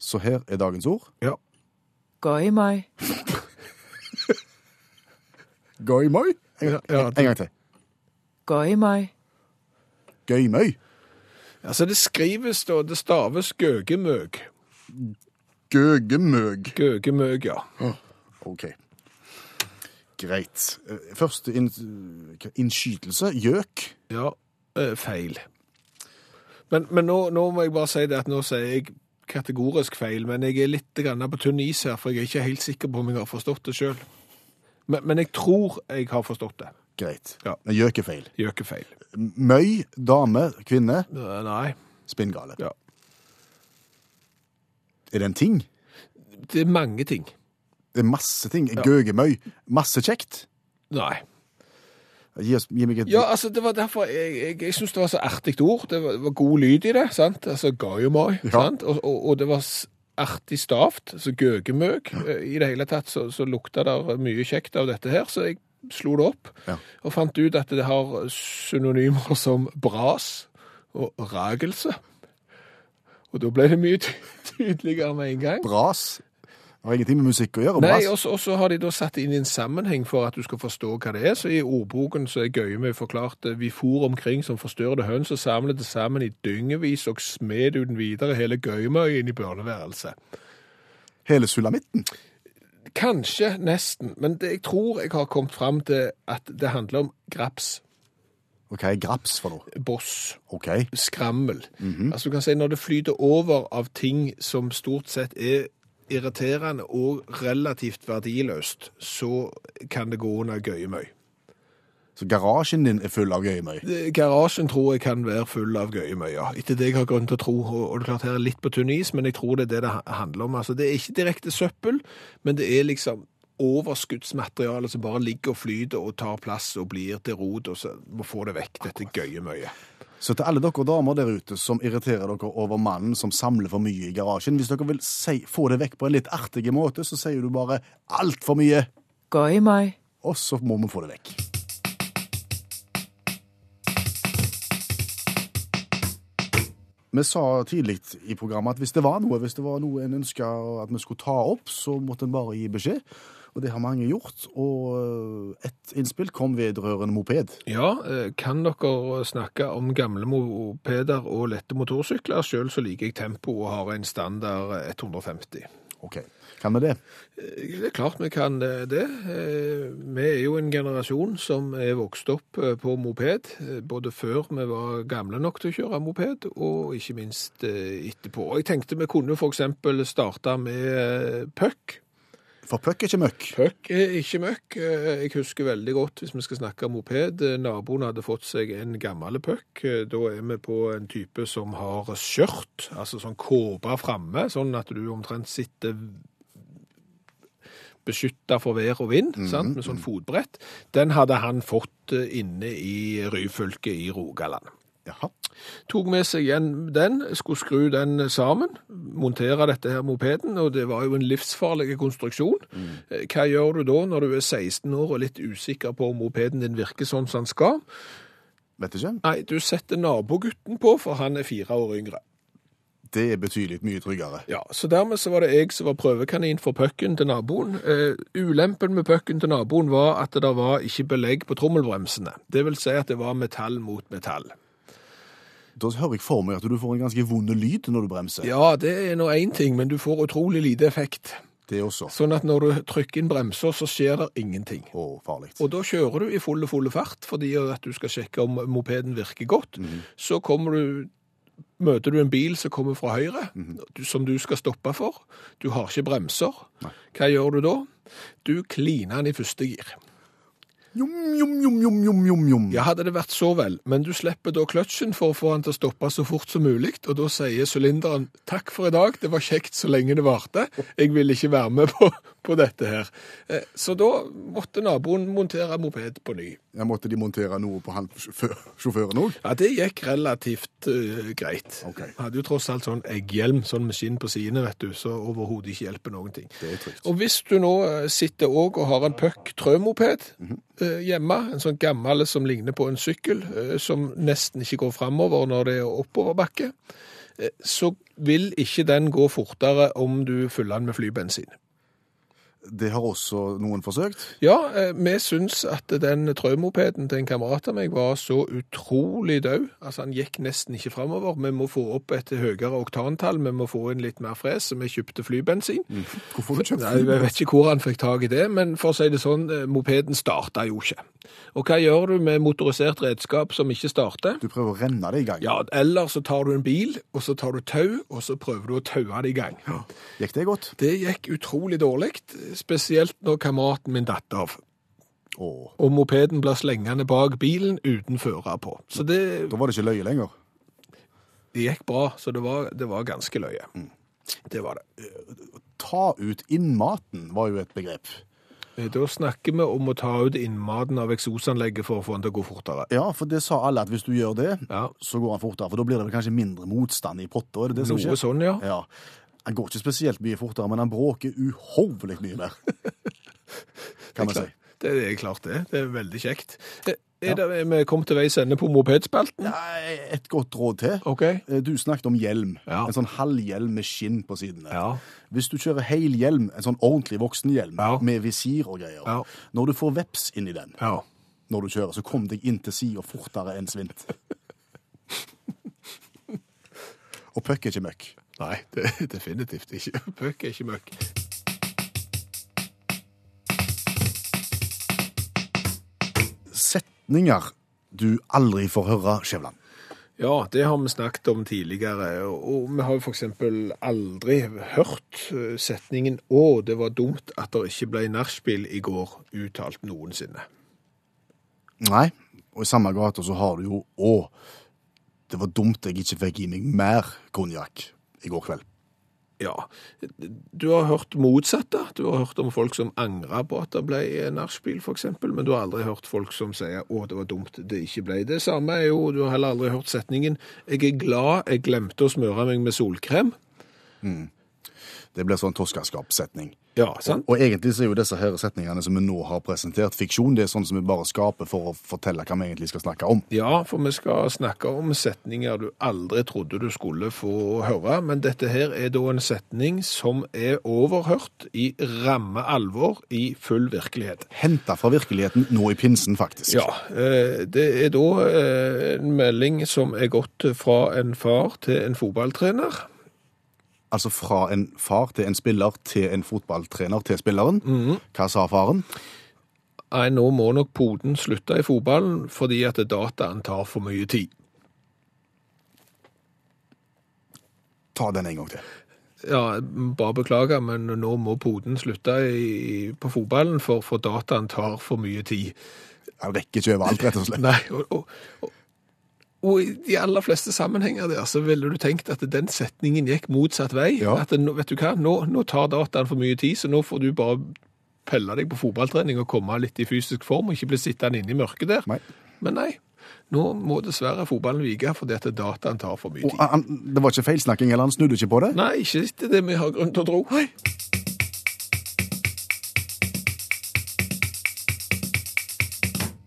Speaker 2: Så her er dagens ord.
Speaker 3: Ja.
Speaker 8: Gøymøy. <laughs>
Speaker 2: Gøymøy. En,
Speaker 3: Ja, ja,
Speaker 2: en gang til.
Speaker 8: Goimoi.
Speaker 2: Gøymøy.
Speaker 3: Altså, det skrives da, det staves gøgemøg.
Speaker 2: Gøgemøg.
Speaker 3: Gøgemøg, ja.
Speaker 2: OK. Greit. Eh, Første innskytelse. Gjøk.
Speaker 3: Ja, eh, feil. Men, men nå, nå må jeg bare si det at nå sier jeg kategorisk feil, men jeg er litt på tynn is her, for jeg er ikke helt sikker på om jeg har forstått det sjøl. Men, men jeg tror jeg har forstått det.
Speaker 2: Greit.
Speaker 3: Ja.
Speaker 2: Men gjør ikke feil.
Speaker 3: Gjør ikke feil.
Speaker 2: Møy, dame, kvinne.
Speaker 3: Nei.
Speaker 2: Spinngale.
Speaker 3: Ja.
Speaker 2: Er det en ting?
Speaker 3: Det er mange ting.
Speaker 2: Det er masse ting.
Speaker 3: Ja.
Speaker 2: Gøgemøy. Masse kjekt.
Speaker 3: Nei.
Speaker 2: Gi, oss, gi meg et
Speaker 3: Ja, altså, det var derfor jeg, jeg, jeg syns det var så artig ord. Det var, det var god lyd i det, sant? Altså gøyemøy,
Speaker 2: Ja.
Speaker 3: sant? Og, og, og det var artig stavt, så gøgemøg. Eh, I det hele tatt så, så lukta det mye kjekt av dette her, så jeg slo det opp.
Speaker 2: Ja.
Speaker 3: Og fant ut at det har synonymer som bras og ragelse. Og da ble det mye tydeligere med en gang.
Speaker 2: bras. Har ingenting med musikk å gjøre.
Speaker 3: Nei, og så- har de da satt inn i en sammenheng for at du skal forstå hva det er. Så i ordboken så er Gøyme forklart eh, vi for omkring som forstørrede høns og samlet det sammen i dyngevis og smed uten videre hele inn i børneværelset.
Speaker 2: Hele sulamitten.
Speaker 3: Kanskje, nesten, men det, jeg tror jeg har kommet fram til at det handler om graps,
Speaker 2: er graps for noe?
Speaker 3: boss,
Speaker 2: OK.
Speaker 3: skrammel. Altså du kan si når det flyter over av ting som stort sett er irriterende og relativt verdiløst, så kan det gå under Gøyemøy.
Speaker 2: Så garasjen din er full av gøyemøy?
Speaker 3: Garasjen tror jeg kan være full av gøyemøy, ja. Etter det jeg har grunn til å tro. Og og det er klart her er litt på tynn is, men jeg tror det er det det handler om. Altså, det er ikke direkte søppel, men det er liksom overskuddsmateriale som bare ligger og flyter og tar plass og blir til rot, og så må få det vekk, dette gøyemøyet.
Speaker 2: Så til alle dere damer der ute som irriterer dere over mannen som samler for mye i garasjen, hvis dere vil si, få det vekk på en litt artig måte, så sier du bare altfor mye,
Speaker 8: Gøymøy.
Speaker 2: og så må vi få det vekk. Vi sa tidlig i programmet at hvis det var noe, hvis det var noe en ønska at vi skulle ta opp, så måtte en bare gi beskjed. Og det har mange gjort. Og et innspill kom vedrørende moped.
Speaker 3: Ja, eh, kan dere snakke om gamle mopeder og lette motorsykler? Selv så liker jeg tempo og har en standard 150.
Speaker 2: OK. Kan vi det?
Speaker 3: Det er klart vi kan eh, det. Eh, Vi er jo en generasjon som er vokst opp eh, på moped, eh, både før vi var gamle nok til å kjøre moped, og ikke minst eh, etterpå. Jeg tenkte vi kunne eksempel starte med eh, puck.
Speaker 2: For puck er ikke møkk.
Speaker 3: Puck er ikke møkk. Eh, Jeg husker veldig godt, hvis vi skal snakke om moped, eh, naboen hadde fått seg en gammel puck. Eh, Da er vi på en type som har skjørt, altså sånn kåpe framme, sånn at du omtrent sitter beskytta for vær og vind, sant? med sånn fotbrett. Den hadde han fått inne i Ryfylke i Rogaland.
Speaker 2: Jaha.
Speaker 3: Tok med seg igjen den, skulle skru den sammen, montere dette her mopeden, og det var jo en livsfarlig konstruksjon. Mm. Hva gjør du da når du er 16 år og litt usikker på om mopeden din virker sånn som den skal?
Speaker 2: Vet ikke.
Speaker 3: Nei, du setter nabogutten på, for han er fire år yngre.
Speaker 2: Det er betydelig mye tryggere.
Speaker 3: Ja, så dermed så var det jeg som var prøvekanin for pucken til naboen. Uh, ulempen med pucken til naboen var at det var ikke belegg på trommelbremsene. Det vil si at det var metall mot metall.
Speaker 2: Da hører jeg for meg at du får en ganske vond lyd når du bremser.
Speaker 3: Ja, det er nå én ting, men du får utrolig lite effekt.
Speaker 2: Det også.
Speaker 3: Sånn at når du trykker inn bremser, så skjer det ingenting.
Speaker 2: Å, farlig.
Speaker 3: Og da kjører du i full fulle fart, fordi at du skal sjekke om mopeden virker godt. Så kommer du, møter du en bil som kommer fra høyre, du, som du skal stoppe for. Du har ikke bremser. Hva gjør du da? Du kliner den i første gir.
Speaker 2: Jom, jom, jom, jom, jom, jom, jom.
Speaker 3: Ja, hadde det vært så vel, men du slipper da kløtsjen for å få den til å stoppe så fort som mulig, og da sier sylinderen takk for i dag, det var kjekt så lenge det varte, jeg vil ikke være med på, på dette her. Eh, Så da måtte naboen montere moped på ny.
Speaker 2: Ja, måtte de montere noe på han sjåføren òg?
Speaker 3: Ja, det gikk relativt uh, greit.
Speaker 2: Ok.
Speaker 3: Hadde jo tross alt sånn egghjelm, sånn med skinn på sidene, vet du, så overhodet ikke hjelper noen ting.
Speaker 2: Det er trygt.
Speaker 3: Og hvis du nå eh, sitter òg og har en puck trømoped
Speaker 2: mm
Speaker 3: -hmm. uh, hjemme, en sånn gammel som ligner på en sykkel, uh, som nesten ikke går framover når det er oppoverbakke, så vil ikke den gå fortere om du fyller den med flybensin.
Speaker 2: Det har også noen forsøkt.
Speaker 3: Ja, eh, vi syns at den trømopeden til en kamerat av meg var så utrolig død. Altså, han gikk nesten ikke framover. Vi må få opp et høyere oktantall, vi må få inn litt mer fres, vi kjøpte flybensin.
Speaker 2: Hvorfor har du kjøpt
Speaker 3: Nei, Jeg vet ikke hvor han fikk tak i det, men for å si det sånn, eh, mopeden starta jo ikke. Og hva gjør du med motorisert redskap som ikke starter?
Speaker 2: Du prøver å renne det i gang.
Speaker 3: Ja, eller så tar du en bil, og så tar du tau, og så prøver du å taue det i gang.
Speaker 2: Gikk det godt?
Speaker 3: Det gikk utrolig dårlig, spesielt når kameraten min datt av.
Speaker 2: Å,
Speaker 3: Og mopeden ble slengende bak bilen uten fører på. Så det,
Speaker 2: da var det ikke løye lenger.
Speaker 3: det gikk bra, så det var, det var ganske løye. Det var det.
Speaker 2: Ta ut innmaten var jo et begrep.
Speaker 3: Eh, Da snakker vi om å ta ut innmaten av eksosanlegget for å få den til å gå fortere.
Speaker 2: Ja, for det sa alle at hvis du gjør det,
Speaker 3: Ja.
Speaker 2: så går han fortere. For da blir det vel kanskje mindre motstand i potta, er det det som
Speaker 3: Noe
Speaker 2: skjer?
Speaker 3: sånn, ja.
Speaker 2: Ja. Han går ikke spesielt mye fortere, men han bråker uhorvelig mye mer. <laughs> Kan man si.
Speaker 3: Det er klart det. Det er veldig kjekt. Eh, Er det, vi kom til veis ende på mopedspalten?
Speaker 2: Nei, Et godt råd til.
Speaker 3: OK.
Speaker 2: Eh, Du snakket om hjelm.
Speaker 3: Ja.
Speaker 2: En sånn halvhjelm med skinn på sidene.
Speaker 3: Ja.
Speaker 2: Hvis du kjører hel hjelm, en sånn ordentlig voksenhjelm
Speaker 3: Ja.
Speaker 2: med visir og greier,
Speaker 3: Ja.
Speaker 2: når du får veps inni den
Speaker 3: Ja.
Speaker 2: når du kjører, så kom deg inn til sida fortere enn svint. <laughs> og puck er ikke møkk.
Speaker 3: Nei, det definitivt ikke. <laughs> Puck er ikke møkk.
Speaker 2: Setninger du aldri får høre, Skjævland.
Speaker 3: Ja, det har vi snakket om tidligere, og vi har jo eksempel aldri hørt eh, setningen «Å, det var dumt at det ikke ble nachspiel i går», uttalt noensinne.
Speaker 2: Nei, og i samme gata så har du jo Å, det var dumt jeg ikke fikk i meg mer konjakk i går kveld.
Speaker 3: Ja, du har hørt motsatte. Du har hørt om folk som angrer på at det ble nachspiel, eksempel, men du har aldri hørt folk som sier «Å, det var dumt det ikke ble». Det samme er jo, du har heller aldri hørt setningen «Jeg er glad jeg glemte å smøre meg med solkrem».
Speaker 2: Det blir sånn toskaskapssetning.
Speaker 3: Ja, sant?
Speaker 2: Og egentlig så er jo disse her setningene som vi nå har presentert fiksjon. Det er sånn som vi bare skaper for å fortelle hva vi egentlig skal snakke om.
Speaker 3: Ja, for vi skal snakke om setninger du aldri trodde du skulle få høre, men dette her er da en setning som er overhørt i ramme alvor i full virkelighet.
Speaker 2: Henta fra virkeligheten nå i pinsen, faktisk.
Speaker 3: Ja, eh, det er da eh, en melding som er gått fra en far til en fotballtrener.
Speaker 2: Altså fra en far til en spiller til en fotballtrener til spilleren. Hva sa faren?
Speaker 3: Nei, nå må nok poden slutte i fotballen fordi at dataen tar for mye tid.
Speaker 2: Ta den en gang til.
Speaker 3: Ja, bare beklager, men nå må poden slutte i, på fotballen, for, for dataen tar for mye tid.
Speaker 2: Han rekker ikke overalt, rett og slett. <laughs>
Speaker 3: Nei, og, og, og, og i de aller fleste sammenhenger der, så ville du tenkt at den setningen gikk motsatt vei.
Speaker 2: Ja.
Speaker 3: At vet du hva, nå, nå tar dataen for mye tid, så nå får du bare pelle deg på fotballtrening og komme litt i fysisk form, og ikke bli sittende inne i mørket der.
Speaker 2: Nei.
Speaker 3: Men nei, nå må dessverre fotballen vike, fordi at dataen tar for mye
Speaker 2: Og
Speaker 3: tid.
Speaker 2: han, det var ikke feilsnakking, eller han snudde ikke på det?
Speaker 3: Nei, ikke etter det vi har grunn til å tro.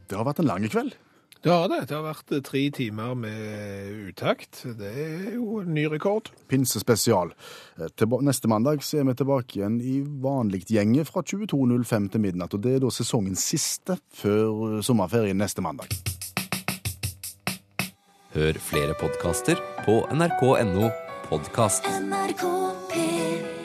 Speaker 2: Det har vært en lang kveld.
Speaker 3: Det har det. Det har vært eh, tre timer med utakt. Det er jo en ny rekord.
Speaker 2: Pinsespesial. Eh, Neste mandag så er vi tilbake igjen i vanlig gjenge fra 22.05 til midnatt. Og det er da sesongens siste før eh, sommerferien neste mandag.
Speaker 9: Hør flere podkaster på nrk.no podkast.
Speaker 10: NRK P3